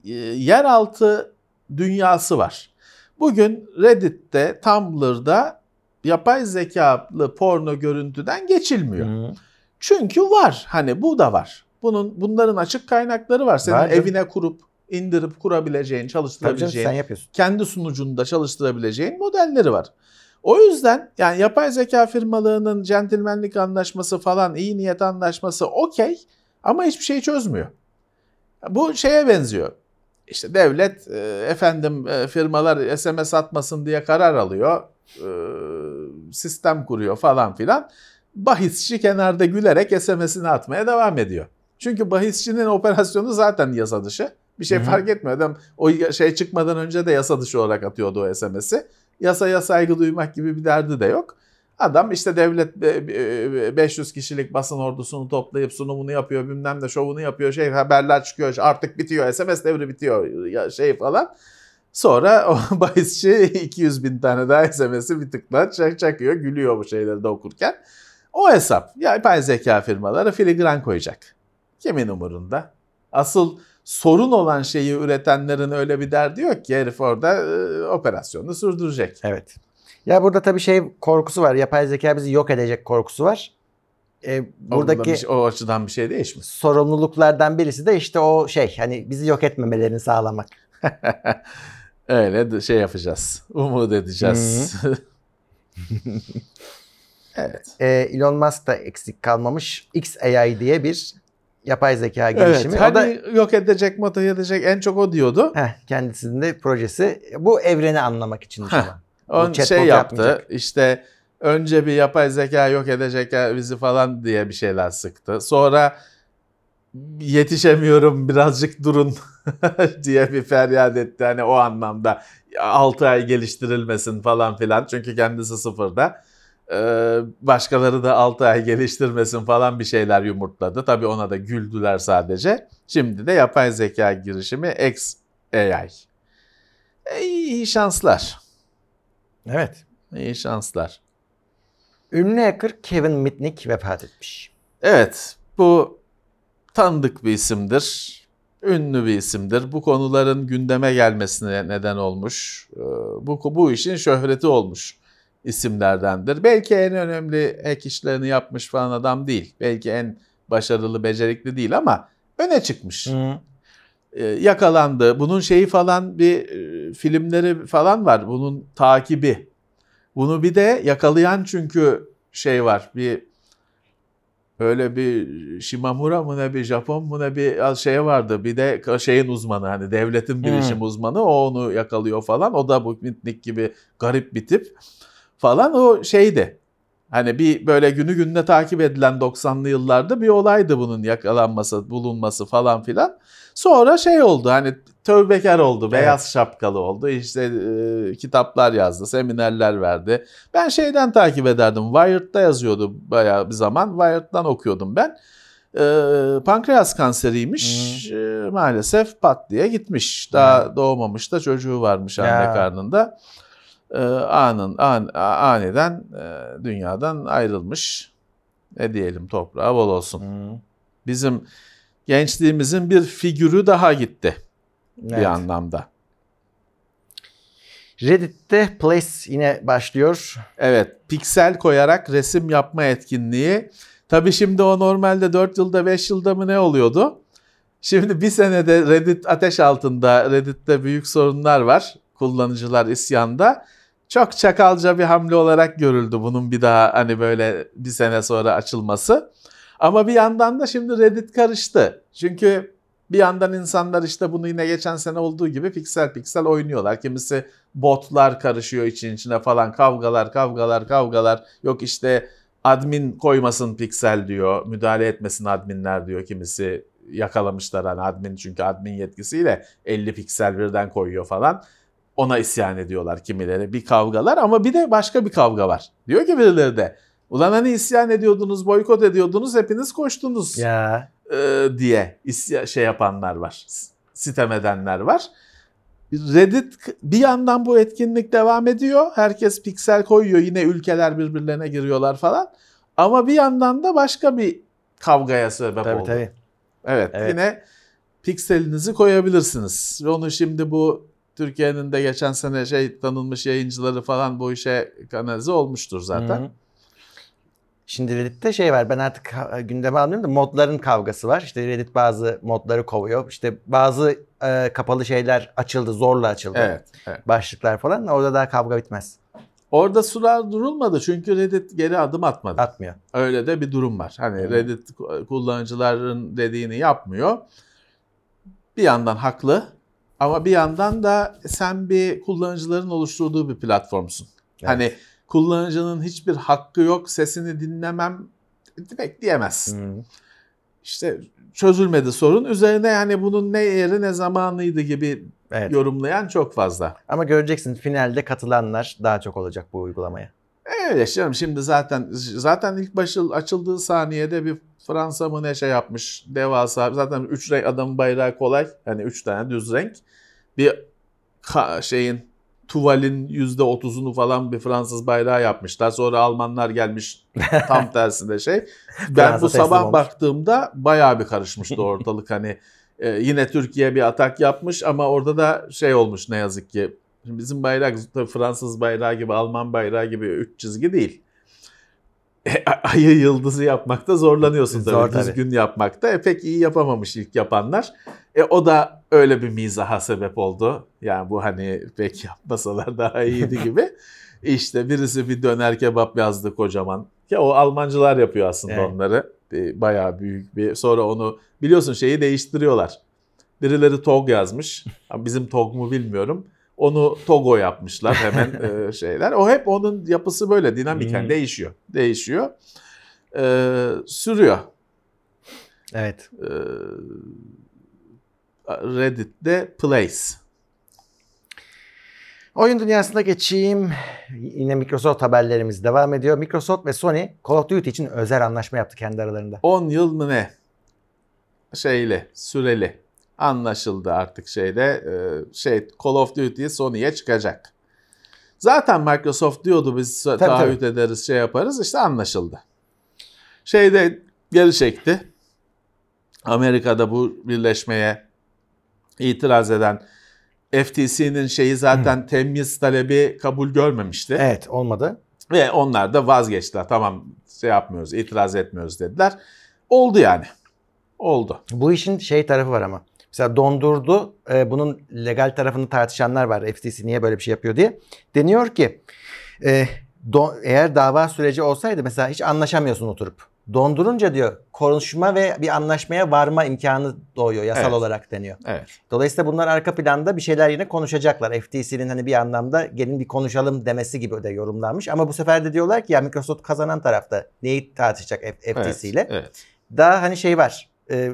e, yeraltı dünyası var. Bugün Reddit'te, Tumblr'da yapay zekalı porno görüntüden geçilmiyor. Hı. Çünkü var. Hani bu da var. Bunun bunların açık kaynakları var. Senin Var canım. evine kurup indirip kurabileceğin, canım çalıştırabileceğin sen yapıyorsun. kendi sunucunda çalıştırabileceğin modelleri var. O yüzden yani yapay zeka firmalarının centilmenlik anlaşması falan iyi niyet anlaşması okey ama hiçbir şey çözmüyor. Bu şeye benziyor. İşte devlet e, efendim e, firmalar SMS atmasın diye karar alıyor. E, sistem kuruyor falan filan. Bahisçi kenarda gülerek SMS'ini atmaya devam ediyor. Çünkü bahisçinin operasyonu zaten yasa dışı. Bir şey fark etmiyor. Adam o şey çıkmadan önce de yasa dışı olarak atıyordu o SMS'i. Yasaya saygı duymak gibi bir derdi de yok. Adam işte devlet e, e, 500 kişilik basın ordusunu toplayıp sunumunu yapıyor, bilmem ne şovunu yapıyor, şey haberler çıkıyor, artık bitiyor, SMS devri bitiyor şey falan. Sonra o bahisçi 200 bin tane daha SMS'i bir tıkla çak çakıyor, gülüyor bu şeyleri de okurken. O hesap. Yapay zeka firmaları filigran koyacak. Kimin umurunda? Asıl sorun olan şeyi üretenlerin öyle bir derdi yok ki herif orada e, operasyonu sürdürecek. Evet. Ya burada tabii şey korkusu var. Yapay zeka bizi yok edecek korkusu var. Ee, Buradaki şey- o açıdan bir şey değişmiş. sorumluluklardan birisi de işte o şey hani bizi yok etmemelerini sağlamak. Öyle şey yapacağız. Umut edeceğiz. evet. Ee, Elon Musk da eksik kalmamış. XAI diye bir yapay zeka girişimi. Evet, o da hani yok edecek, mata edecek en çok o diyordu. heh, kendisinin de projesi bu evreni anlamak için. On şey yaptı. yapmayacak. İşte önce bir yapay zeka yok edecek bizi falan diye bir şeyler sıktı. Sonra yetişemiyorum birazcık durun diye bir feryat etti. Hani o anlamda 6 ay geliştirilmesin falan filan. Çünkü kendisi sıfırda. Ee, başkaları da 6 ay geliştirmesin falan bir şeyler yumurtladı. Tabii ona da güldüler sadece. Şimdi de yapay zeka girişimi XAI. E, iyi şanslar. Evet. İyi şanslar. Ünlü hacker Kevin Mitnick vefat etmiş. Evet, bu tanıdık bir isimdir. Ünlü bir isimdir. Bu konuların gündeme gelmesine neden olmuş. Ee, Bu, bu işin şöhreti olmuş isimlerdendir. Belki en önemli ek işlerini yapmış falan adam değil. Belki en başarılı, becerikli değil ama öne çıkmış. Ee, Yakalandı. Bunun şeyi falan bir e, filmleri falan var. Bunun takibi. Bunu bir de yakalayan çünkü şey var. Bir öyle bir Shimamura mı ne bir Japon mu ne bir şey vardı. Bir de şeyin uzmanı hani devletin bilişim Hmm. uzmanı o onu yakalıyor falan. O da bu Mitnick gibi garip bir tip falan o şeydi. Hani bir böyle günü gününe takip edilen 90'lı yıllarda bir olaydı bunun yakalanması, bulunması falan filan. Sonra şey oldu hani tövbekar oldu, beyaz şapkalı oldu. İşte e, kitaplar yazdı, seminerler verdi. Ben şeyden takip ederdim. Wired'da yazıyordu bayağı bir zaman. Wired'dan okuyordum ben. E, pankreas kanseriymiş. E, maalesef pat diye gitmiş. Daha doğmamış da çocuğu varmış anne Ya. karnında. E, anın an, aniden e, dünyadan ayrılmış. Ne diyelim toprağı bol olsun. Hı. Bizim gençliğimizin bir figürü daha gitti Evet. bir anlamda. Reddit'te Place yine başlıyor. Evet, piksel koyarak resim yapma etkinliği. Tabii şimdi o normalde 4 yılda 5 yılda mı ne oluyordu? Şimdi bir senede Reddit ateş altında, Reddit'te büyük sorunlar var. Kullanıcılar isyanda. Çok çakalca bir hamle olarak görüldü bunun bir daha hani böyle bir sene sonra açılması. Ama bir yandan da şimdi Reddit karıştı. Çünkü bir yandan insanlar işte bunu yine geçen sene olduğu gibi piksel piksel oynuyorlar. Kimisi botlar karışıyor için içine falan kavgalar kavgalar kavgalar. Yok işte admin koymasın piksel diyor. Müdahale etmesin adminler diyor. Kimisi yakalamışlar hani admin çünkü admin yetkisiyle 50 piksel birden koyuyor falan. Ona isyan ediyorlar kimileri. Bir kavgalar ama bir de başka bir kavga var. Diyor ki birileri de ulan hani isyan ediyordunuz, boykot ediyordunuz, hepiniz koştunuz Ya. e, diye isya- şey yapanlar var. Sitem edenler var. Reddit bir yandan bu etkinlik devam ediyor. Herkes piksel koyuyor. Yine ülkeler birbirlerine giriyorlar falan. Ama bir yandan da başka bir kavgaya sebep Tabii oldu. tabii. Evet, Evet. yine pikselinizi koyabilirsiniz. Ve onu şimdi bu Türkiye'nin de geçen sene şey tanınmış yayıncıları falan bu işe kanalize olmuştur zaten. Hı. Şimdi Reddit'te şey var ben artık gündeme almıyorum da modların kavgası var. İşte Reddit bazı modları kovuyor. İşte bazı e, kapalı şeyler açıldı zorla açıldı. Evet, evet. Başlıklar falan orada daha kavga bitmez. Orada sular durulmadı çünkü Reddit geri adım atmadı. Atmıyor. Öyle de bir durum var. Hani Evet. Reddit kullanıcıların dediğini yapmıyor. Bir yandan haklı ama bir yandan da sen bir kullanıcıların oluşturduğu bir platformsun. Evet. Hani kullanıcının hiçbir hakkı yok, sesini dinlemem demek diyemezsin. Hı. İşte çözülmedi sorun. Üzerine yani bunun ne yeri ne zamanıydı gibi Evet. yorumlayan çok fazla. Ama göreceksin finalde katılanlar daha çok olacak bu uygulamaya. Öyle canım şimdi zaten zaten ilk başı açıldığı saniyede bir Fransa mı ne şey yapmış devasa zaten üç renk adamın bayrağı kolay. Hani üç tane düz renk. Bir ka- şeyin tuvalin yüzde otuzunu falan bir Fransız bayrağı yapmışlar. Sonra Almanlar gelmiş tam tersinde şey. Ben bu sabah olmuş. baktığımda bayağı bir karışmıştı ortalık. Hani e, yine Türkiye bir atak yapmış ama orada da şey olmuş ne yazık ki. Şimdi bizim bayrak tabii Fransız bayrağı gibi, Alman bayrağı gibi üç çizgi değil. E, ayı yıldızı yapmakta zorlanıyorsun tabii. Zor tabii. Düzgün yapmakta. E, pek iyi yapamamış ilk yapanlar. E, o da öyle bir mizaha sebep oldu. Yani bu hani pek yapmasalar daha iyiydi gibi. İşte birisi bir döner kebap yazdı kocaman. Ya o Almancılar yapıyor aslında Evet. onları. E, bayağı büyük bir. Sonra onu biliyorsun şeyi değiştiriyorlar. Birileri TOG yazmış. Bizim TOG mu bilmiyorum. Onu Togo yapmışlar hemen e, şeyler. O hep onun yapısı böyle dinamiken Hmm. değişiyor. Değişiyor. E, sürüyor. Evet. E, Reddit'te Place. Oyun dünyasına geçeyim. Yine Microsoft haberlerimiz devam ediyor. Microsoft ve Sony Call of Duty için özel anlaşma yaptı kendi aralarında. 10 yıl mı ne? Şeyli, süreli. Anlaşıldı artık şeyde. e, şey Call of Duty Sony'ye çıkacak. Zaten Microsoft diyordu biz Tabii, taahhüt ederiz şey yaparız işte anlaşıldı. Şeyde geri çekti. Amerika'da bu birleşmeye itiraz eden FTC'nin şeyi zaten temyiz talebi kabul görmemişti. Evet olmadı. Ve onlar da vazgeçtiler. Tamam şey yapmıyoruz, itiraz etmiyoruz dediler. Oldu yani. Oldu. Bu işin şey tarafı var ama. Mesela dondurdu. e, bunun legal tarafını tartışanlar var. FTC niye böyle bir şey yapıyor diye. Deniyor ki e, do- eğer dava süreci olsaydı mesela hiç anlaşamıyorsun oturup. dondurunca diyor konuşma ve bir anlaşmaya varma imkanı doğuyor yasal Evet. olarak deniyor. Evet. Dolayısıyla bunlar arka planda bir şeyler yine konuşacaklar. FTC'nin hani bir anlamda gelin bir konuşalım demesi gibi de yorumlanmış. Ama bu sefer de diyorlar ki ya Microsoft kazanan tarafta neyi tartışacak FTC ile? Evet. Daha hani şey var. E,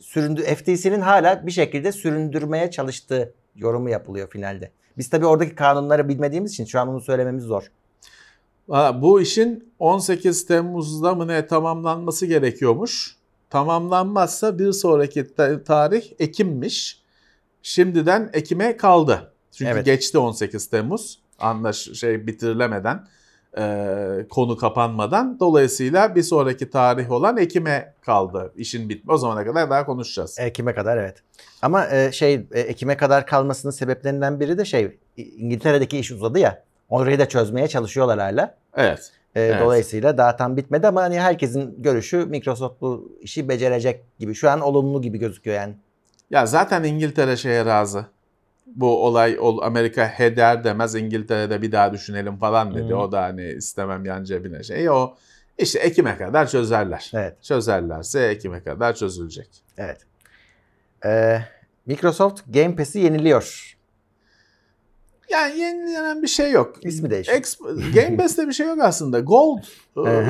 süründü FTC'nin hala bir şekilde süründürmeye çalıştığı yorumu yapılıyor finalde. Biz tabii oradaki kanunları bilmediğimiz için şu an onu söylememiz zor. Ha, Bu işin 18 Temmuz'da mı ne tamamlanması gerekiyormuş. Tamamlanmazsa bir sonraki ta- tarih Ekim'miş. Şimdiden Ekim'e kaldı. Çünkü Evet. geçti 18 Temmuz. Anlaş şey bitirilemeden, e, konu kapanmadan. Dolayısıyla bir sonraki tarih olan Ekim'e kaldı. İşin bitme. O zamana kadar daha konuşacağız. Ekim'e kadar evet. Ama e, şey e, Ekim'e kadar kalmasının sebeplerinden biri de şey İngiltere'deki iş uzadı ya. Orayı da çözmeye çalışıyorlar hala. Evet. E, Evet. Dolayısıyla daha tam bitmedi ama hani herkesin görüşü Microsoft bu işi becerecek gibi. Şu an olumlu gibi gözüküyor yani. Ya zaten İngiltere şeye razı. Bu olay ol, Amerika heder demez İngiltere'de bir daha düşünelim falan dedi. Hı. O da hani istemem yan cebine şey. O işte Ekim'e kadar çözerler. Evet. Çözerlerse Ekim'e kadar çözülecek. Evet. E, Microsoft Game Pass'i yeniliyor. Yani yenilenen bir şey yok. İsmi değişti. Exp- Game Pass'te bir şey yok aslında. Gold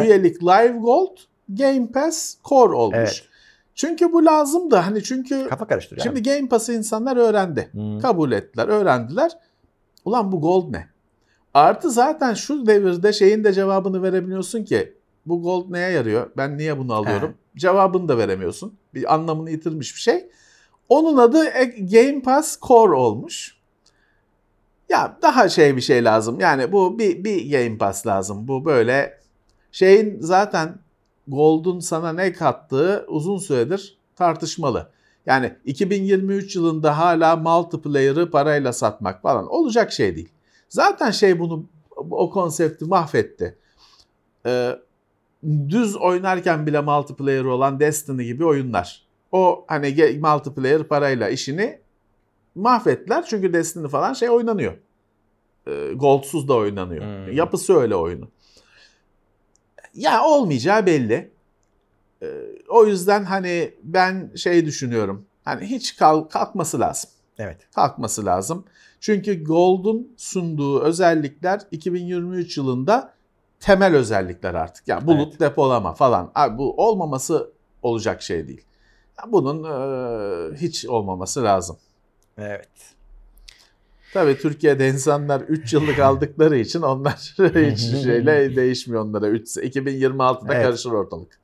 üyelik Live Gold Game Pass Core olmuş. Evet. Çünkü bu lazımdı. Hani çünkü Kafa karıştırıyor. şimdi Game Pass'ı insanlar öğrendi. Hı. Kabul ettiler, öğrendiler. Ulan bu gold ne? Artı zaten şu devirde şeyin de cevabını verebiliyorsun ki bu gold neye yarıyor? Ben niye bunu alıyorum? Cevabını da veremiyorsun. Bir anlamını yitirmiş bir şey. Onun adı e- Game Pass Core olmuş. Ya daha şey bir şey lazım. Yani bu bir, bir Game Pass lazım. Bu böyle şeyin zaten Gold'un sana ne kattığı uzun süredir tartışmalı. Yani 2023 yılında hala multiplayer'ı parayla satmak falan olacak şey değil. Zaten şey bunu o konsepti mahvetti. Ee, düz oynarken bile multiplayer olan Destiny gibi oyunlar. O hani multiplayer parayla işini mahvettiler. Çünkü Destiny falan şey oynanıyor. Ee, Goldsuz da oynanıyor. Hmm. Yapısı öyle oyunun. Ya olmayacağı belli. Ee, o yüzden hani ben şey düşünüyorum. Hani hiç kalk, kalkması lazım. Evet. Kalkması lazım. Çünkü Gold'un sunduğu özellikler 2023 yılında temel özellikler artık. Yani bulut Evet. depolama falan. Abi bu olmaması olacak şey değil. Bunun e, hiç olmaması lazım. Evet. Tabii Türkiye'de insanlar 3 yıllık aldıkları için onlar hiç şeyle değişmiyor onlara. 3, 2026'da Evet. karışır ortalık.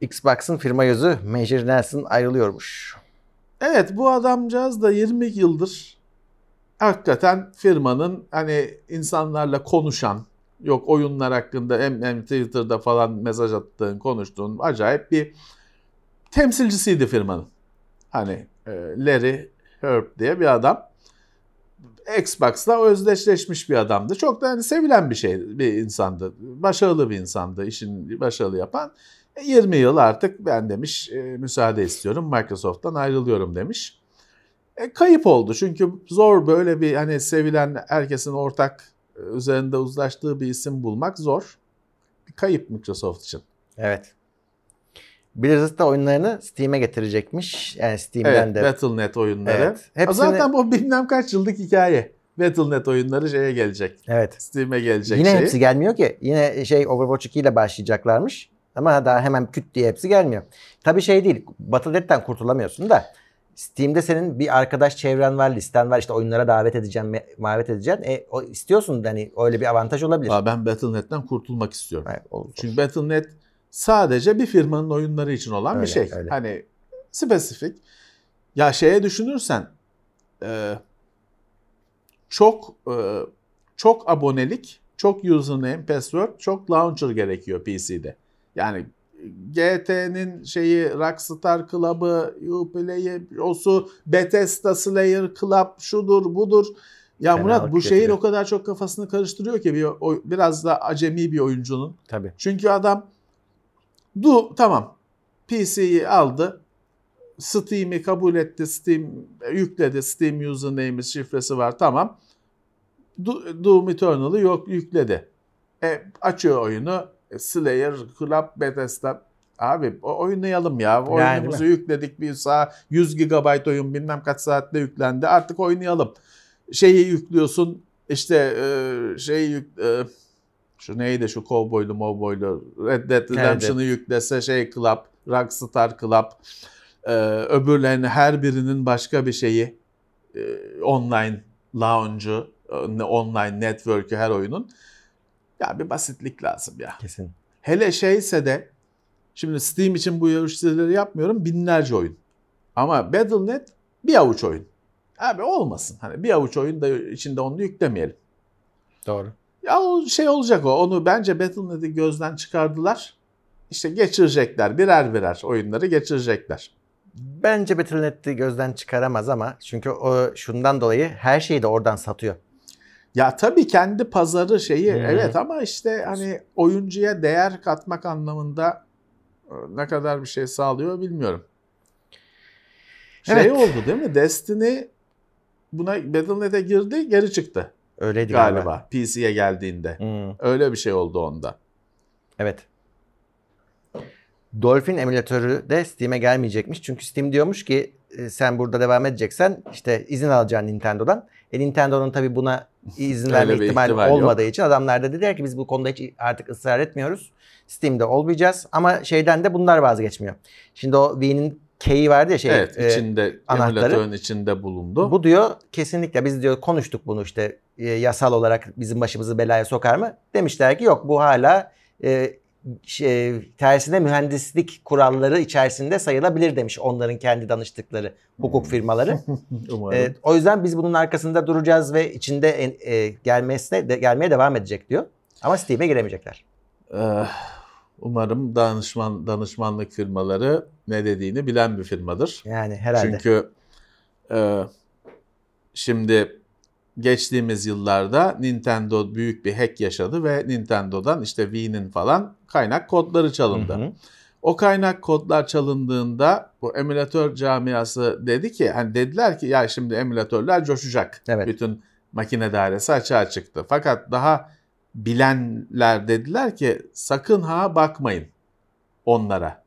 Xbox'ın firma yüzü Major Nelson ayrılıyormuş. Evet bu adamcağız da 20 yıldır hakikaten firmanın hani insanlarla konuşan yok oyunlar hakkında hem, hem Twitter'da falan mesaj attığın konuştuğun acayip bir temsilcisiydi firmanın. Hani e, Larry Herb diye bir adam. Xbox'la özdeşleşmiş bir adamdı. Çok da hani sevilen bir şey bir insandı. Başarılı bir insandı. işini başarılı yapan. E, 20 yıl artık ben demiş e, müsaade istiyorum. Microsoft'tan ayrılıyorum demiş. E, kayıp oldu çünkü zor böyle bir hani sevilen herkesin ortak e, üzerinde uzlaştığı bir isim bulmak zor. Bir kayıp Microsoft için. Evet. Blizzard da oyunlarını Steam'e getirecekmiş. Yani Steam'den Evet, de. Battle.net oyunları. Evet. Hepsini- Zaten bu bilmem kaç yıllık hikaye. Battle.net oyunları şeye gelecek. Evet. Steam'e gelecek Yine şey. hepsi gelmiyor ki. Yine şey Overwatch 2 ile başlayacaklarmış. Ama daha hemen küt diye hepsi gelmiyor. Tabii şey değil. Battle.net'ten kurtulamıyorsun da. Steam'de senin bir arkadaş çevren var, listen var. İşte oyunlara davet edeceğim, davet edeceksin. E, o, istiyorsun hani öyle bir avantaj olabilir. Aa, ben Battle.net'ten kurtulmak istiyorum. Evet, olur. Çünkü Battle.net sadece bir firmanın oyunları için olan Öyle, bir şey. öyle. Hani spesifik. Ya şeye düşünürsen e, çok e, çok abonelik, çok username, password, çok launcher gerekiyor PC'de. Yani GT'nin şeyi Rockstar Club'ı, Uplay'i, osu, Bethesda Slayer Club şudur budur. Ya Fenalık Murat bu şehir o kadar çok kafasını karıştırıyor ki bir, o, biraz da acemi bir oyuncunun. Tabii. Çünkü adam du tamam PC'yi aldı. Steam'i kabul etti. Steam yükledi. Steam username'i şifresi var. Tamam. Do- Doom Eternal'ı yok yükledi. E, açıyor oyunu. E, Slayer, Club, Bethesda. Abi oynayalım ya. Yani Oyunumuzu değil yükledik bir saat. 100 GB oyun bilmem kaç saatte yüklendi. Artık oynayalım. Şeyi yüklüyorsun işte e, şey yük, e, şu neydi şu kovboylu movboylu Red Dead Redemption'ı yüklese şey Club, Rockstar Club e, öbürlerinin her birinin başka bir şeyi e, online lounge'u, e, online network'ü her oyunun. Ya bir basitlik lazım ya. Kesin. Hele şeyse de şimdi Steam için bu yarışları yapmıyorum binlerce oyun. Ama Battle.net bir avuç oyun. Abi olmasın. Hani bir avuç oyun da içinde onu yüklemeyelim. Doğru. Ya o şey olacak o. Onu bence Battle.net'i gözden çıkardılar. İşte geçirecekler. Birer birer oyunları geçirecekler. Bence Battle.net'i gözden çıkaramaz ama çünkü o şundan dolayı her şeyi de oradan satıyor. Ya tabii kendi pazarı şeyi Hı. evet ama işte hani oyuncuya değer katmak anlamında e, ne kadar bir şey sağlıyor bilmiyorum. Şey Evet. oldu değil mi? Destiny buna Battle.net'e girdi geri çıktı Öyleydi galiba. galiba PC'ye geldiğinde. Hmm, Öyle bir şey oldu onda. evet. Dolphin emülatörü de Steam'e gelmeyecekmiş. Çünkü Steam diyormuş ki e, sen burada devam edeceksen işte izin alacaksın Nintendo'dan. E Nintendo'nun tabii buna izin verme ihtimali ihtimal yok. olmadığı için adamlar da dediler ki biz bu konuda hiç artık ısrar etmiyoruz. Steam'de olmayacağız ama şeyden de bunlar vazgeçmiyor. Şimdi o Wii'nin key'i vardı ya şey. evet e, içinde anahtarı. emülatörün içinde bulundu. Bu diyor kesinlikle biz diyor konuştuk bunu işte e, yasal olarak bizim başımızı belaya sokar mı? Demişler ki yok bu hala e, şey, tersine mühendislik kuralları içerisinde sayılabilir demiş onların kendi danıştıkları hukuk firmaları. Umarım. E, o yüzden biz bunun arkasında duracağız ve içinde e, gelmesine de, gelmeye devam edecek diyor. Ama Steam'e giremeyecekler. Umarım danışman danışmanlık firmaları ne dediğini bilen bir firmadır. Yani herhalde. Çünkü e, şimdi geçtiğimiz yıllarda Nintendo büyük bir hack yaşadı ve Nintendo'dan işte Wii'nin falan kaynak kodları çalındı. Hı hı. O kaynak kodlar çalındığında bu emülatör camiası dedi ki hani dediler ki ya şimdi emülatörler coşacak. Evet. Bütün makine dairesi açığa çıktı. Fakat daha bilenler dediler ki sakın ha bakmayın onlara.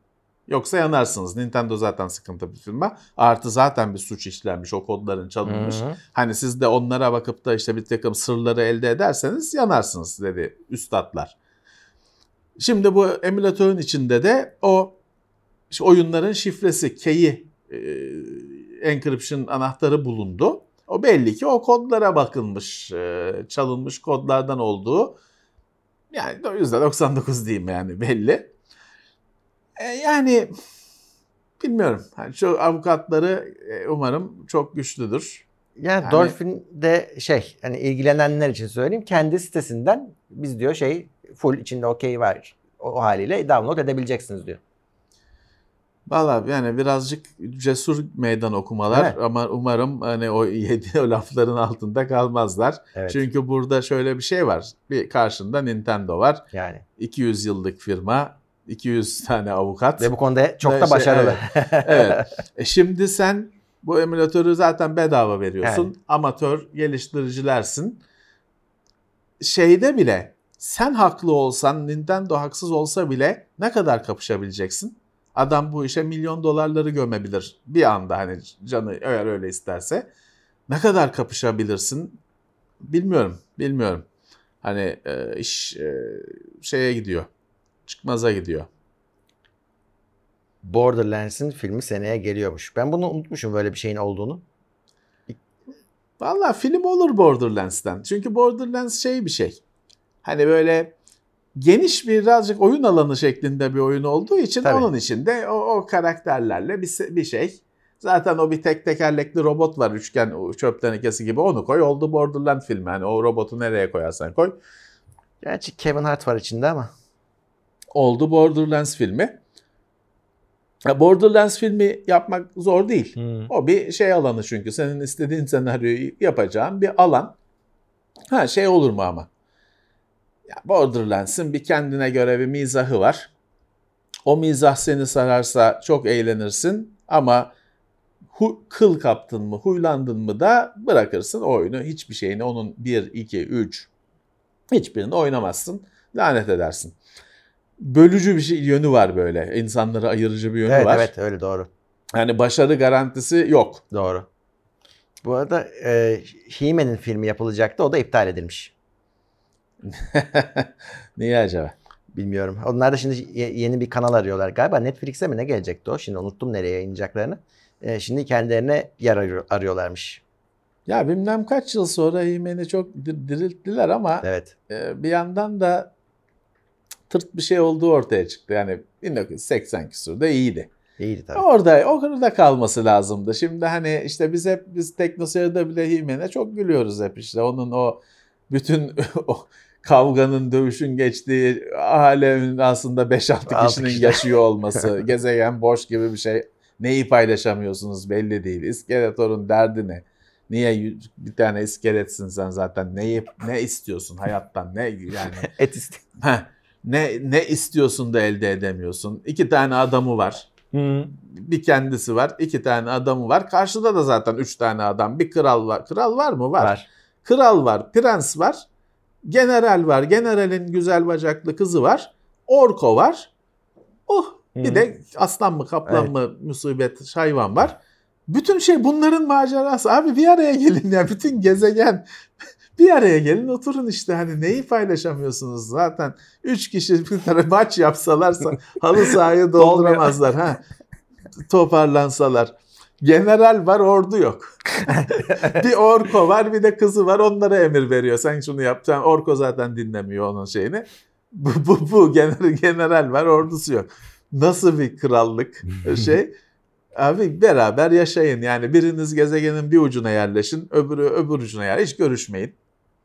Yoksa yanarsınız. Nintendo zaten sıkıntı bir firma. Artı zaten bir suç işlenmiş o kodların çalınmış. Hı hı. Hani siz de onlara bakıp da işte bir takım sırları elde ederseniz yanarsınız dedi üstadlar. Şimdi bu emülatörün içinde de o işte oyunların şifresi, key'i, e, encryption anahtarı bulundu. O belli ki o kodlara bakılmış, e, çalınmış kodlardan olduğu yani %99 diyeyim yani belli. E, yani bilmiyorum. Yani şu avukatları e, umarım çok güçlüdür. Yani, Yani- Dolphin de şey hani ilgilenenler için söyleyeyim kendi sitesinden biz diyor şey full içinde okey var o haliyle download edebileceksiniz diyor. Valla yani birazcık cesur meydan okumalar Evet. ama umarım hani o yedi o lafların altında kalmazlar. Evet. Çünkü burada şöyle bir şey var. Bir karşında Nintendo var. Yani 200 yıllık firma, 200 tane avukat. ve bu konuda çok da şey, başarılı. evet. E şimdi sen bu emülatörü zaten bedava veriyorsun. Evet. Amatör geliştiricilersin. Şeyde bile sen haklı olsan, Nintendo haksız olsa bile ne kadar kapışabileceksin? Adam bu işe milyon dolarları gömebilir bir anda hani canı eğer öyle isterse. Ne kadar kapışabilirsin? Bilmiyorum, bilmiyorum. Hani e, iş e, şeye gidiyor. Çıkmaza gidiyor. Borderlands'in filmi seneye geliyormuş. Ben bunu unutmuşum böyle bir şeyin olduğunu. Valla film olur Borderlands'ten. Çünkü Borderlands şey bir şey. Hani böyle geniş birazcık oyun alanı şeklinde bir oyun olduğu için Tabii. onun içinde o, o karakterlerle bir, bir şey. Zaten o bir tek tekerlekli robot var üçgen çöp tenekesi gibi onu koy oldu Borderlands filmi. Hani o robotu nereye koyarsan koy. Gerçi Kevin Hart var içinde ama. Oldu Borderlands filmi. Borderlands filmi yapmak zor değil. O bir şey alanı çünkü. Senin istediğin senaryoyu yapacağın bir alan. Ha şey olur mu ama? Ya Borderlands'ın bir kendine göre bir mizahı var. O mizah seni sararsa çok eğlenirsin ama hu- kıl kaptın mı, huylandın mı da bırakırsın oyunu. Hiçbir şeyini onun 1, 2, 3 hiçbirini oynamazsın. Lanet edersin. bölücü bir şey yönü var böyle. İnsanları ayırıcı bir yönü Evet var. evet öyle doğru. Yani başarı garantisi yok. Doğru. Bu arada e, He-Man'in filmi yapılacaktı. O da iptal edilmiş. Niye acaba? Bilmiyorum. Onlar da şimdi ye- yeni bir kanal arıyorlar galiba. Netflix'e mi ne gelecekti o? Şimdi unuttum nereye yayınlayacaklarını. E, şimdi kendilerine yer arıyor- arıyorlarmış. Ya bilmem kaç yıl sonra He-Man'i çok dir- dirilttiler ama Evet. e, bir yandan da tırt bir şey olduğu ortaya çıktı. Yani 1980 küsurda iyiydi. İyiydi tabii. Orada, orada kalması lazımdı. Şimdi hani işte biz hep biz teknoseyirde bile He-Man'e çok gülüyoruz hep işte. Onun o bütün o kavganın, dövüşün geçtiği alemin aslında 5-6 Altı kişinin kişi. yaşıyor olması, gezegen boş gibi bir şey. Neyi paylaşamıyorsunuz belli değil. İskeletor'un derdi ne? Niye bir tane iskeletsin sen zaten? Neyi ne istiyorsun hayattan? Ne yani? Et. Heh, ne ne istiyorsun da elde edemiyorsun? İki tane adamı var. Bir kendisi var, iki tane adamı var. Karşıda da zaten üç tane adam. Bir kral var. Kral var mı? Var. Var. Kral var, prens var. General var. Generalin güzel bacaklı kızı var. Orko var. Oh bir de aslan mı kaplan Evet. mı musibet hayvan var. Bütün şey bunların macerası. Abi bir araya gelin ya. Bütün gezegen bir araya gelin oturun işte. Hani neyi paylaşamıyorsunuz zaten. Üç kişi bir tane maç yapsalarsa halı sahayı dolduramazlar. ha. Toparlansalar. General var ordu yok. bir orko var bir de kızı var onlara emir veriyor. Sen şunu yap. Sen orko zaten dinlemiyor onun şeyini. Bu, bu, bu general, general var ordusu yok. Nasıl bir krallık şey? Abi beraber yaşayın. Yani biriniz gezegenin bir ucuna yerleşin, öbürü öbür ucuna yer. Hiç görüşmeyin.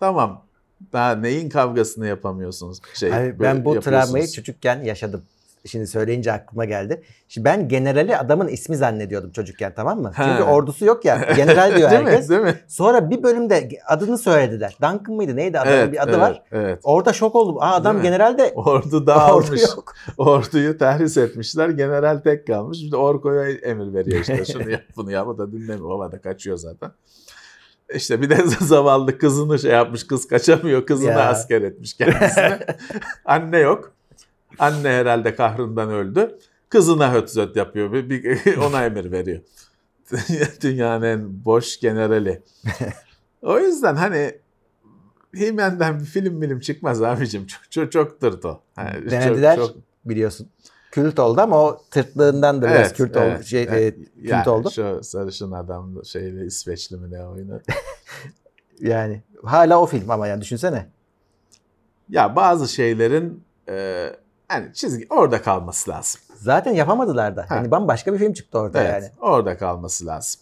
Tamam. Daha neyin kavgasını yapamıyorsunuz? Şey, böyle ben bu travmayı çocukken yaşadım. Şimdi söyleyince aklıma geldi. Şimdi ben generali adamın ismi zannediyordum çocukken tamam mı? He. Çünkü ordusu yok ya. General diyor Değil herkes. mi? Değil mi? Sonra bir bölümde adını söylediler. Duncan mıydı neydi adamın bir adı evet, var. Evet. Orada şok oldum. Aa adam general de Ordu ordu dağılmış. yok. Orduyu terhis etmişler. General tek kalmış. Bir de Orko'ya emir veriyor işte. Şunu yap bunu yap. O da dinlemiyor. Baba da kaçıyor zaten. İşte bir de zavallı kızını şey yapmış. Kız kaçamıyor. Kızını Ya. asker etmiş kendisine. Anne yok. Anne herhalde kahrından öldü. Kızına höt zöt yapıyor. Bir, bir- ona emir veriyor. Dünyanın en boş generali. O yüzden hani He-Man'den bir film film çıkmaz abicim. Çok, çok, çok tırt o. Yani çok- Denediler çok- biliyorsun. Kült oldu ama o tırtlığından da biraz Evet, kült evet, oldu. Şey, evet. e, kült Yani oldu. Şu sarışın adam şeyle İsveçli mi ne oyunu. Yani hala o film ama yani düşünsene. ya bazı şeylerin e, hani çizgi orada kalması lazım. Zaten yapamadılar da. Ha. Hani bambaşka bir film çıktı orada Evet, yani. orada kalması lazım.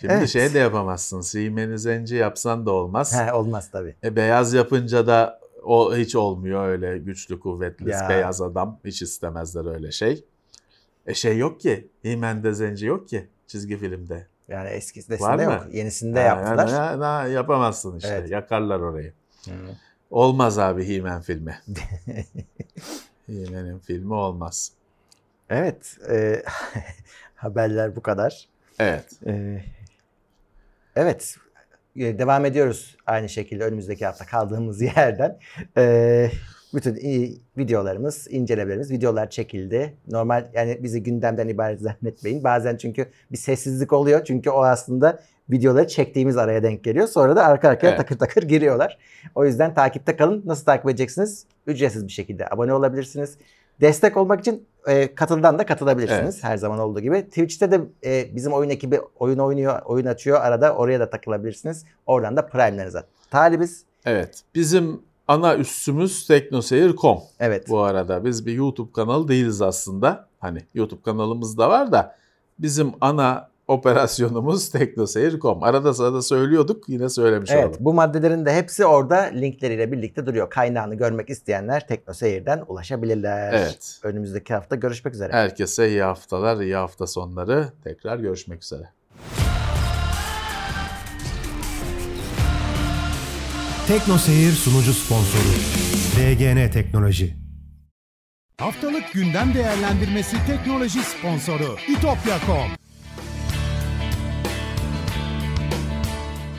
Şimdi Evet. şey de yapamazsın. Siemeni zenci yapsan da olmaz. He, olmaz tabii. E, beyaz yapınca da o hiç olmuyor öyle güçlü kuvvetli Ya. beyaz adam. Hiç istemezler öyle şey. E şey yok ki. He-Man'de zenci yok ki çizgi filmde. Yani eskisinde yok. Yenisinde Ha, yaptılar. yani, ha, yapamazsın işte. Evet. Yakarlar orayı. Hı. Olmaz abi He-Man filmi. He-Man'in filmi olmaz. Evet. e, haberler bu kadar. Evet. E, evet. e, Devam ediyoruz aynı şekilde önümüzdeki hafta kaldığımız yerden. E, bütün videolarımız, incelemelerimiz, videolar çekildi. Normal yani bizi gündemden ibaret zannetmeyin. Bazen çünkü bir sessizlik oluyor. Çünkü o aslında videoları çektiğimiz araya denk geliyor. Sonra da arka arkaya Evet. takır takır giriyorlar. O yüzden takipte kalın. Nasıl takip edeceksiniz? Ücretsiz bir şekilde abone olabilirsiniz. Destek olmak için e, katıldan da katılabilirsiniz. Evet. Her zaman olduğu gibi. Twitch'te de e, bizim oyun ekibi oyun oynuyor, oyun açıyor. Arada oraya da takılabilirsiniz. Oradan da prime'lerinize talibiz. Evet. Bizim ana üssümüz teknoseyir.com. Evet. Bu arada biz bir YouTube kanalı değiliz aslında. Hani YouTube kanalımız da var da bizim ana operasyonumuz teknoseyir.com. Arada sırada söylüyorduk yine söylemiş Evet, olalım. bu maddelerin de hepsi orada linkleriyle birlikte duruyor. Kaynağını görmek isteyenler Tekno Seyir'den ulaşabilirler. Evet. Önümüzdeki hafta görüşmek üzere. Herkese iyi haftalar, iyi hafta sonları. Tekrar görüşmek üzere. Tekno Seyir sunucu sponsoru DGN Teknoloji. Haftalık gündem değerlendirmesi teknoloji sponsoru itopya.com